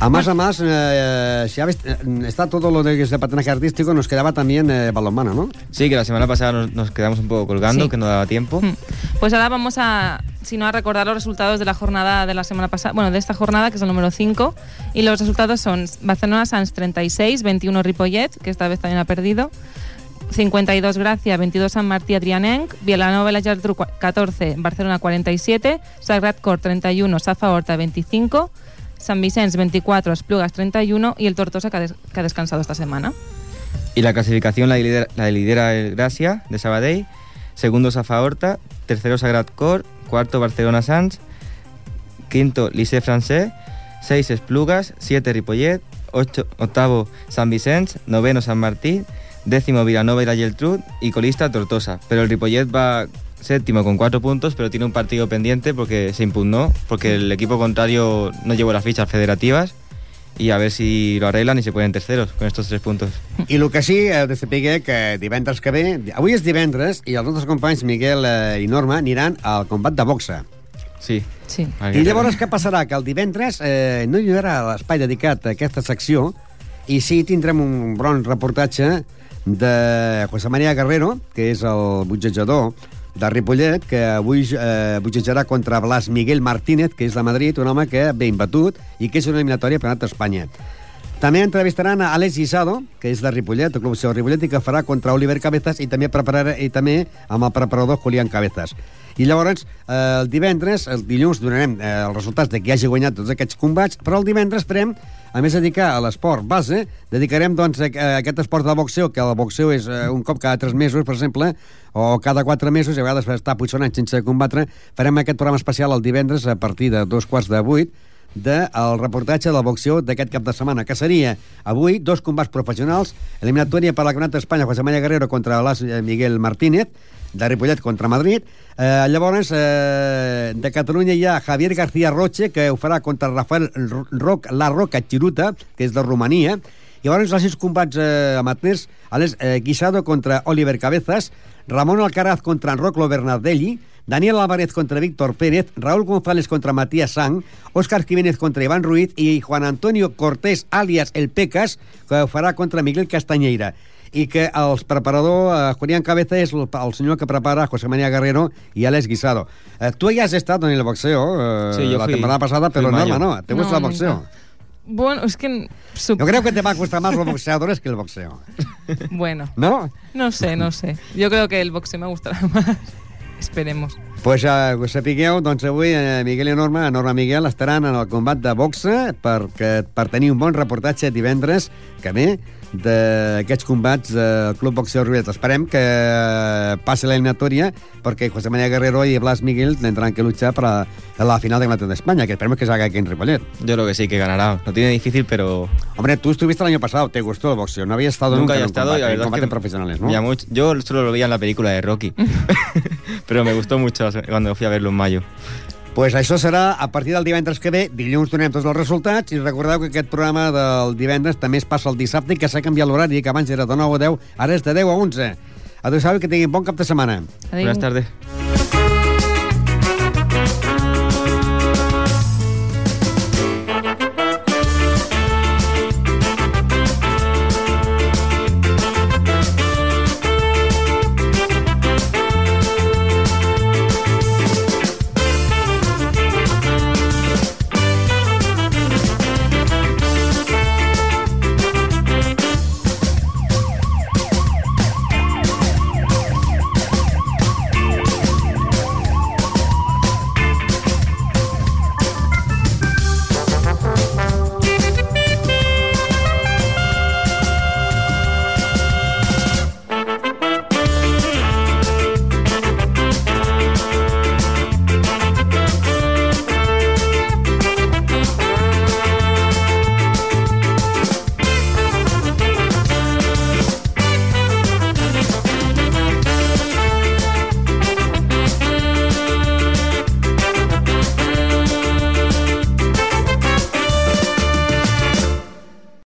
A más a más, eh, si eh, está todo lo de, de patinaje artístico, nos quedaba también eh, balonmano, ¿no?
Sí, que la semana pasada nos, nos quedamos un poco colgando,
Sí.
que no daba tiempo.
Pues ahora vamos a, si no, a recordar los resultados de la jornada de la semana pasada, bueno, de esta jornada, que es el número 5. Y los resultados son Barcelona Sans 36, 21 Ripollet, que esta vez también ha perdido. 52 Gracia, 22 San Martí Adrianenc, Vilanova la Geltrú cua- 14, Barcelona 47, Sagrat Cor 31, Safa Horta 25, San Vicens 24, Esplugas 31 y el Tortosa que ha, descansado esta semana.
Y la clasificación la lidera, lidera el Gracia, de Sabadell. Segundo, Safa Horta. Tercero, Sagrat Cor. Cuarto, Barcelona Sans. Quinto, Lycée Francés. Seis, Esplugas. Siete, Ripollet. Ocho, octavo, San Vicens. Noveno, San Martí. Décimo, Vilanova y la Geltrud. Y colista, Tortosa. Pero el Ripollet va séptimo con cuatro puntos, pero tiene un partido pendiente porque se impugnó, porque el equipo contrario no llevó las fichas federativas. Y a ver si lo arreglan y se ponen terceros con estos tres puntos.
I el que sí, heu de saber que divendres que ve... Avui és divendres i els nostres companys Miguel eh, i Norma aniran al combat de boxa.
Sí.
Sí.
I llavors què passarà? Que el divendres eh, no hi haurà l'espai dedicat a aquesta secció i sí tindrem un bon reportatge de José María Guerrero, que és el butxejador de Ripollet, que avui eh, butxejarà contra Blas Miguel Martínez, que és de Madrid, un home que ve imbatut i que és una eliminatòria per a Espanya. També entrevistaran a Alex Guisado, que és de Ripollet, el Club Seu Ripollet, i que farà contra Oliver Cabezas i també prepararà i també amb el preparador Julián Cabezas. I llavors, eh, el divendres, el dilluns, donarem eh, els resultats de qui hagi guanyat tots aquests combats, però el divendres farem, a més de dedicar a l'esport base, dedicarem doncs, a, a aquest esport de boxeo, que el boxeo és eh, un cop cada 3 mesos, per exemple, o cada 4 mesos, i a vegades està potser un any sense combatre, farem aquest programa especial el divendres a partir de dos quarts de vuit, del reportatge del boxeo d'aquest cap de setmana, que seria avui dos combats professionals, eliminatòria per la Campionat d'Espanya, José María Guerrero contra Las Miguel Martínez, de Ripollet contra Madrid. Eh, llavors, eh, de Catalunya hi ha Javier García Roche, que ho farà contra Rafael Ro- Roc, La Roca Chiruta, que és de Romania. I llavors els sis combats eh, amateurs, Alex eh, Guisado contra Oliver Cabezas, Ramon Alcaraz contra Roclo Bernardelli, Daniel Álvarez contra Víctor Pérez, Raúl González contra Matías Sang, Óscar Jiménez contra Iván Ruiz i Juan Antonio Cortés, alias El Pecas, que ho farà contra Miguel Castañeira i que el preparador eh, Julián Cabeza és el, el senyor que prepara José María Guerrero i Alex Guisado. Eh, tu ja has estat en el boxeo eh,
Sí, yo
la
fui-
temporada pasada, pero
mayo.
Norma no, ¿te gusta
No,
el boxeo?
nunca. Bueno, es que...
Yo creo que te va a gustar más los boxeadores que el boxeo.
Bueno.
¿No?
No sé, no sé. Yo creo que el boxeo me gustará más. Esperemos.
Pues eh, ho sapigueu, doncs avui eh, Miguel i Norma, Norma i Miguel, estaran en el combat de boxa perquè, per tenir un bon reportatge divendres que ve d'aquests combats del Club Boxeo Ribet. Esperem que passi l'eliminatòria perquè José María Guerrero i Blas Miguel tendrán que luchar para la final de Campeonato de España, que esperemos que se haga aquí en Ripollet.
Yo creo que sí, que ganará. Lo tiene difícil, pero...
Hombre, tú estuviste el año pasado, te gustó el boxeo, no habías estado nunca,
Nunca había
en un
estado
combate,
y la
en
verdad es
combates
que
profesionales, ¿no?
mucho- yo solo lo veía en la película de Rocky. pero me gustó mucho cuando fui a verlo en mayo.
Pues això serà a partir del divendres que ve. Dilluns donem tots els resultats i recordeu que aquest programa del divendres també es passa el dissabte i que s'ha canviat l'horari, que abans era de 9 a 10, ara és de 10 a 11. Adéu-siau i que tinguin bon cap de setmana.
Adéu.
Buenas tardes.